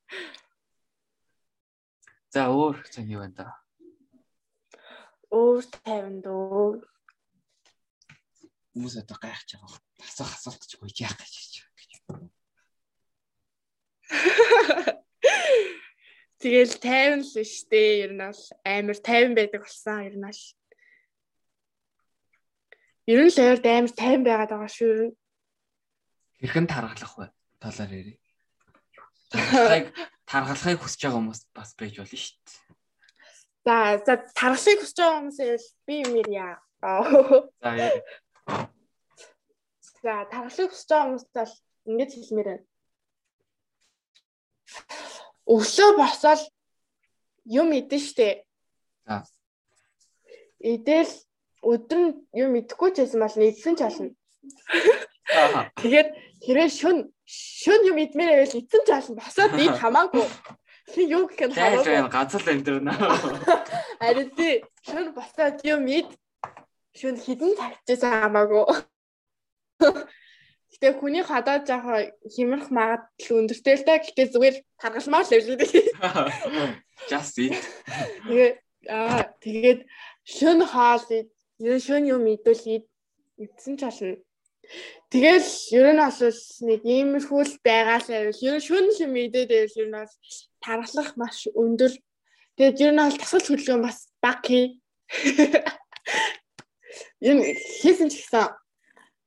A: За өөр цаг юу байна да?
B: Өөр 50 дөө
A: хүмүүс одоо гайхаж байгаа. Асуух асуулт ч үгүй яах гэж хэлж байгаа гэж.
B: Тэгэл 50 л биш дээ. Ер нь бол амар 50 байдаг болсон. Ер нь бол. Ер нь л ойр амар 50 байгаад байгаа шүү. Ер нь.
A: Хэрхэн таргалах вэ? Талаар ярив. Таргалахыг таргалахыг хүсэж байгаа хүмүүс бас байж болно шүү дээ.
B: За за таргалахыг хүсэж байгаа хүмүүсээс би юм ярья.
A: За ярив.
B: За таргалахыг хүсэж байгаа хүмүүст бол ингэж хэлмээр байна. Өглөө босоод юм идэн штэ.
A: За.
B: Идэл өдөр нь юм идэхгүй ч байсан бол нэгсэн ч болно. Тэгээд хэрэг шүн шүн юм идмээр байвал эцэн ч болно. Босоод ид хамаагүй. Тэг юу гэх юм
A: байна газар амьдрна.
B: Харин тий шүн босоод юм ид шүн хідэн цагтжсэн хамаагүй. Гэтэ хүний хадаа жоохон химрэх магадлал өндөртэй л да. Гэтэ зүгээр таргалмаар л байдаг.
A: Just eat.
B: Тэгээ аа тэгээд шүн хаал. Ер нь шүн юм идвэл ид идсэн ч болно. Тэгэл ер нь бол нэг иймэрхүү л байгаа л байвал ер нь шүн юм идээд байвал ер нь бол тархлах маш өндөр. Тэгээд ер нь бол тасгал хөдөлгөөн бас баг хий. Ер нь хийсэн ч гэсэн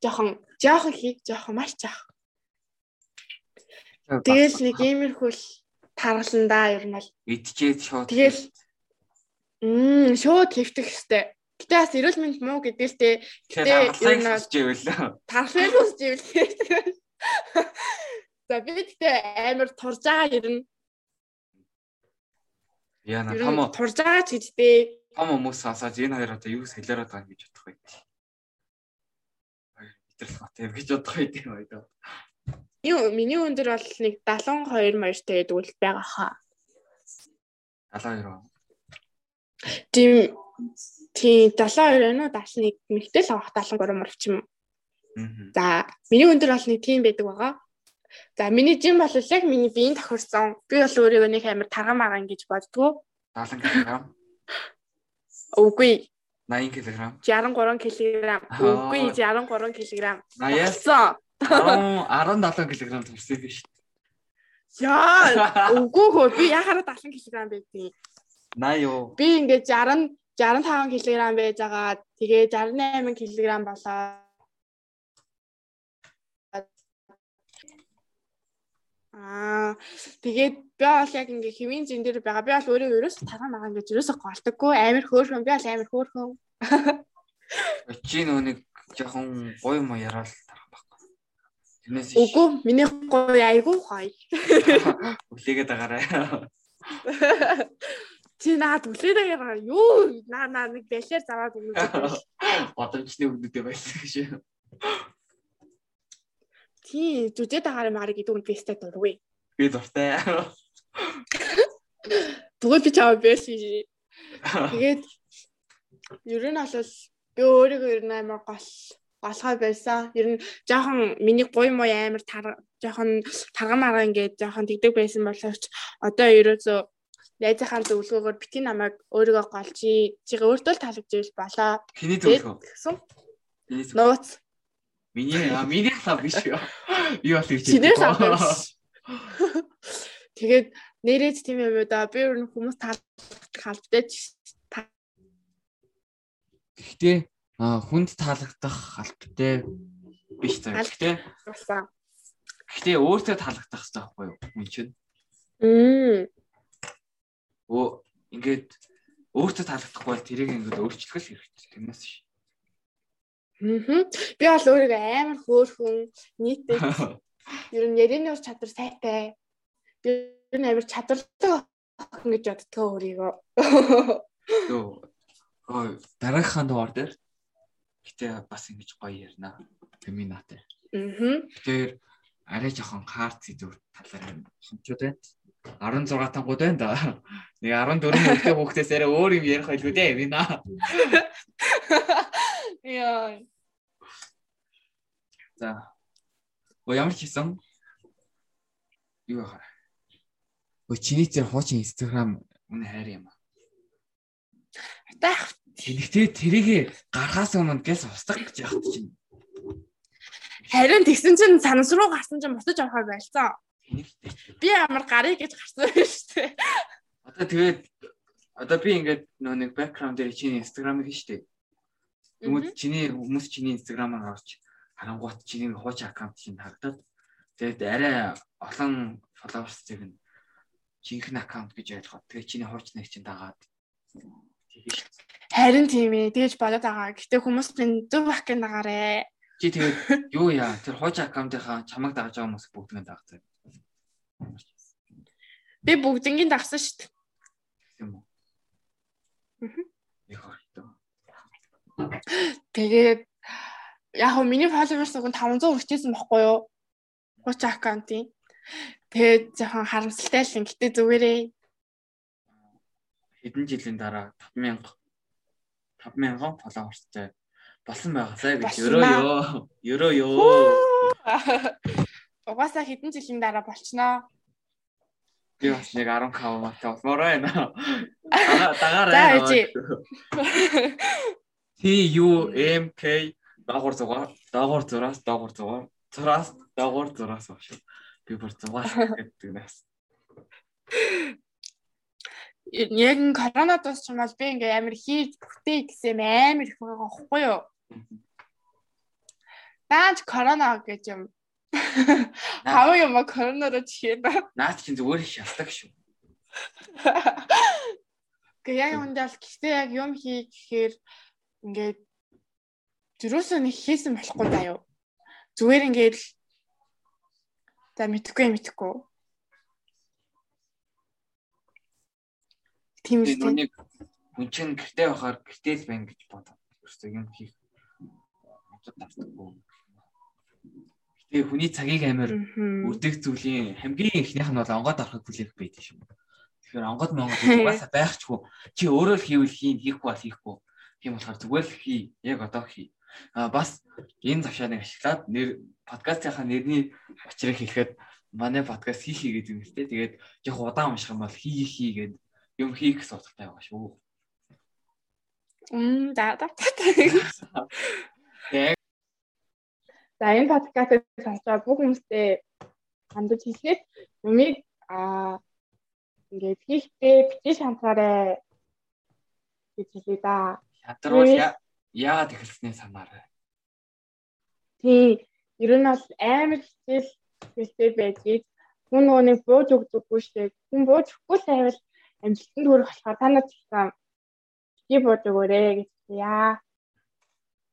B: жоохон жоохон хий, жоохон маш жоохон. Тэгэл нэг иймэрхүү л таргалан да ер нь бол.
A: идчихэд шууд.
B: Тэгэл Мм шууд хэвтэх хэвтэй. Гэтэ бас эрүүл мэнд муу гэдэг л те.
A: таргалахыг
B: ер нь тархыг үсч ивэл. За би гэтээ амар турж байгаа ер нь
A: Яна
B: нь турж байгаа ч гэжтэй.
A: том хүмүүс сонсоод энэ хоёр одоо юу хэлээр байгаа гэж бодох байт. Мэдрэл бат юм гэж бодох байт юм аа.
B: Юу миний өндөр бол нэг 72 маяртай гэдэг үл байгаа хаа.
A: 72 аа.
B: Тийм тийм 72 байна уу 71 мэгтэй л авах 73 мөр ч юм. За миний өндөр бол нэг тийм байдаг байгаа. За миний жим бол яг миний биеийн тохирсон. Би бол өөрийгөө нэг амар тарган магаан гэж боддгоо.
A: 70 кг,
B: Үгүй
A: 80 кг.
B: 63 кг. Үгүй 63 кг.
A: 80-аас
B: Болсон.
A: 10 17 кг төрсөн биш.
B: Яа, үгүй хөө би яхаараа 70 кг байдгийг.
A: 80 юу?
B: Би ингээд 60 65 кг байж байгаа. Тэгээ 68 кг болоо. Аа тэгээд би бол яг ингээ хэвийн зин дээр байгаа. Би бол өөрөө ерөөс тархан байгаа ингээ ерөөсө голдоггүй. Амар хөөрхөн. Би бол амар хөөрхөн.
A: Чи нөө нэг жоохон гоё мо яриад тарах байхгүй. Тэрнээс
B: Үгүй миний гоё айгүй гоё.
A: үлээгээд байгаарай.
B: Чи наад үлээд байгаа юу? Наа наа нэг бэлээр заваад өгнө.
A: Бодомчны өгдөдөө байсан гэж.
B: Тий, зүжээд агаар магарыг гэдэг нь бэстэй дургүй.
A: Би дуртай.
B: Тэгвэл би чамаа бэс ший. Тэгээд ер нь бол би өөрийгөө ер нь амар гол голхой байсан. Ер нь жоохон миний гуй муу амар жоохон тарган маргаа ингээд жоохон тэгдэг байсан боловч одоо ерөөсөө найзынхаа зөвлөгөөгөөр бити намайг өөрийгөө голж чигээ өөртөө л таалагдж болоо.
A: Хиний зөвлөгөө.
B: нууц
A: Миний а миний хаа биш юу? Би бол гэж.
B: чинээс авсан биш. Тэгээд нэрэж тийм юм уу да би ер нь хүмүүс таалагдах албатай ч
A: Гэхдээ хүнд таалагдах албатай биш заа. Гэхдээ
B: болсон.
A: гэхдээ өөртөө таалагдах хэрэгтэй байхгүй юу? Хүн чинь.
B: Мм.
A: Өө ингээд өөртөө таалагдахгүй бол тэрийг ингээд өөрчлөх л хэрэгтэй. Тэрнээс ш.
B: Би бол өөрийгөө амар хөөрхөн нийтэд ер нь ярианы ур чадвар сайтай. Би ер нь амар чадвартай охин гэж боддгоо өөрийгөө.
A: Йоо. Ой, дараагийнхаа дугаар дээр гэтээ бас ингэж гоё ярина. Феминатай.
B: Мгм.
A: Тэгэхээр арай жоохон хард зүйл талаар хэмчүүд байна. 16 тангууд байна да. Нэг 14 хүүхдээ хүүхдээс арай өөр юм ярих байлгүй дээ. Вина.
B: Яа.
A: За. Оо ямар ч хийсэн юу яхаа. Өө чиний зэрэг хуучин Instagram үнэ хайр юм.
B: Таах.
A: Тэгэхдээ тэрийг гарахаас өмнө гэс устгах гэж яхад чинь.
B: Харин тэгсэн чинь санас руу гарсан чинь бутаж авахаар байлцсан.
A: Дээ.
B: Би амар гарыг гэж гарсан байж тээ.
A: Одоо тэгээд одоо би ингээд нөө нэг бэкграунд дээр чиний инстаграмыг хийн штэ. Хүмүүс чиний хүмүүс чиний инстаграмаар орж харангуут чиний хууч аккаунт чинь харагдаад тэгээд арай олон фолловерсыг нь жинхэнэ аккаунт гэж ойлгоод тэгээд чиний хууч нэг чинь дагаад
B: Харин тийм ээ. Тэгэж болоод байгаа. Гэтэ хүмүүс минь зөв аккаунт дагаарэ.
A: Чи тэгээд юу яа? Тэр хууч аккаунтынхаа чамаг дагаж байгаа хүмүүс бүгднийг дагцаа.
B: Би бүгднийг дагсан шүү дээ
A: юм уу? Яг хэрэгтэй.
B: Тэгээд яг хөө миний followers нь 500 хүрчээсэн байхгүй юу? Хуч аккаунтын. Тэгээд жоохон харамсалтай л юм. Гэтэ зүгээрээ
A: хэдэн жилийн дараа 5000 5000 followersтай болсон байгаасаа гэж өрөө ёо. Өрөө ёо.
B: Угаасаа хэдэн жилийн дараа болчихноо.
A: Би бас нэг 10 км матай болмоор байна. Дагаарай. T U M K дагуур зугаар, дагуур зураас, дагуур зугаар, зураас, дагуур зураас багш. Би бүр зугаас гэдэг нас.
B: Яг н коронад дуусчмал би ингээ амар хийж бүтээ гэсэн амар их байгаа байхгүй юу? Даач корона гэж юм Хав юм а коронавирус чихээ.
A: Наад чинь зүгээр их шалтгаан шүү.
B: Гэ яг үндэл гэхдээ яг юм хий гэхээр ингээд зүрөөсөө нэг хийсэн болохгүй даа юу. Зүгээр ингээд за мэдхгүй мэдхгүй.
A: Тийм үү. Нүг хүн чинь гэртээ байхаар гэртээ л байна гэж бодоод. Өөртөө юм хийх. Бодод тартахгүй. Тэгээ хүний цагийг амар үрдэг зүйлийн хамгийн ихнийх нь бол онгод орохыг хүлээх байдаг шүү. Тэгэхээр онгод монгод угаасаа байхчгүй. Чи өөрөө л хийвэл хийн, хийхгүй бол хийхгүй. Тийм болохоор зүгээр л хий. Яг одоо хий. А бас энэ завшааныг ашиглаад нэр подкастынхаа нэрний очрыг хэлэхэд манай подкаст хий хий гэдэг юм л те. Тэгээд яг удаан унших юм бол хий хий гэд юм хийх судалтай байгаа шүү.
B: Мм да да. За энэ подкастыг сонсоод бүх хүмүүстээ хандаж хэлээд юмыг аа ингээд хийхдээ битгий шантаарай гэж хэлээ да.
A: Шантрууль яагаад эхэлснээ санаарай.
B: Тий, ер нь бол амар хичээл хэлтэй байдгийг хүн нөгөө нэг бууж өгдөггүй шүү. Хүн бууж өгөхгүй сайвал амжилтанд хүрэх болохоор та нар гэсэн битгий бууж өгөөрэй гэж яа.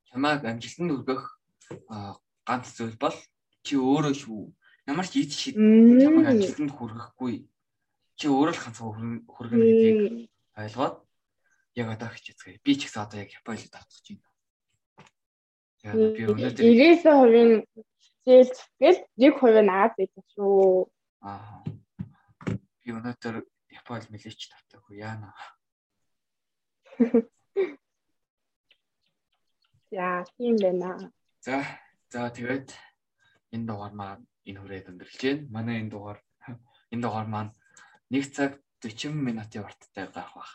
A: Чамайг амжилтанд хүргэх ганц зүйл бол чи өөрөө шүү. Ямар ч ийд шид чамайг ажилтанд хүргэхгүй. Чи өөрөө л ганц хүргэнэ гэдгийг ойлгоод яг одоо хичээцгээе. Би ч гэсэн одоо яг Японд давтах гэж байна.
B: Яг би өнөөдөр 90% хичээл тэгэл 1% наад байдаг шүү.
A: Аа. Би өнөөдөр Японд мэлээч давтах уу яана.
B: Яа, тийм байна.
A: За, За тэгээд энэ дугаар маань энэ хүрээд өндөрлж байна. Манай энэ дугаар энэ дугаар маань 1 цаг 40 минутын урттай гарах баг.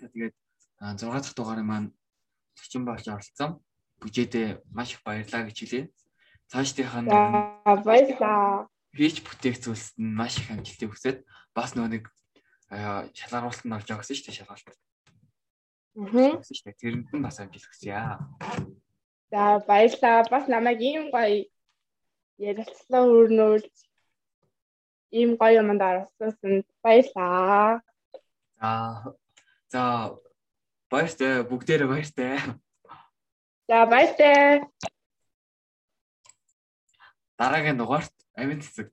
A: Тэгээд 6 дахь дугаарын маань 40 болж оролцсон. Бүжээдээ маш их баярлаа гэж хэлье. Цаашдынхаа
B: баярлаа.
A: Хийж бүтээх зүйлсэд нь маш их амжилтыг хүсээд бас нөө нэг шалгаруултанд орж байгаа гэсэн шүү дээ шалгаалт. Аа. Тэрэнд нь бас амжилт хүсье.
B: За баярлаа. Бас намайг ийм гоё ярилцлаа өрнүүлж ийм гоё юмд оролцсон баярлаа.
A: За за баяртай бүгдээрээ баяртай.
B: За баяртай.
A: Дараагийн дугаарт амин цэцэг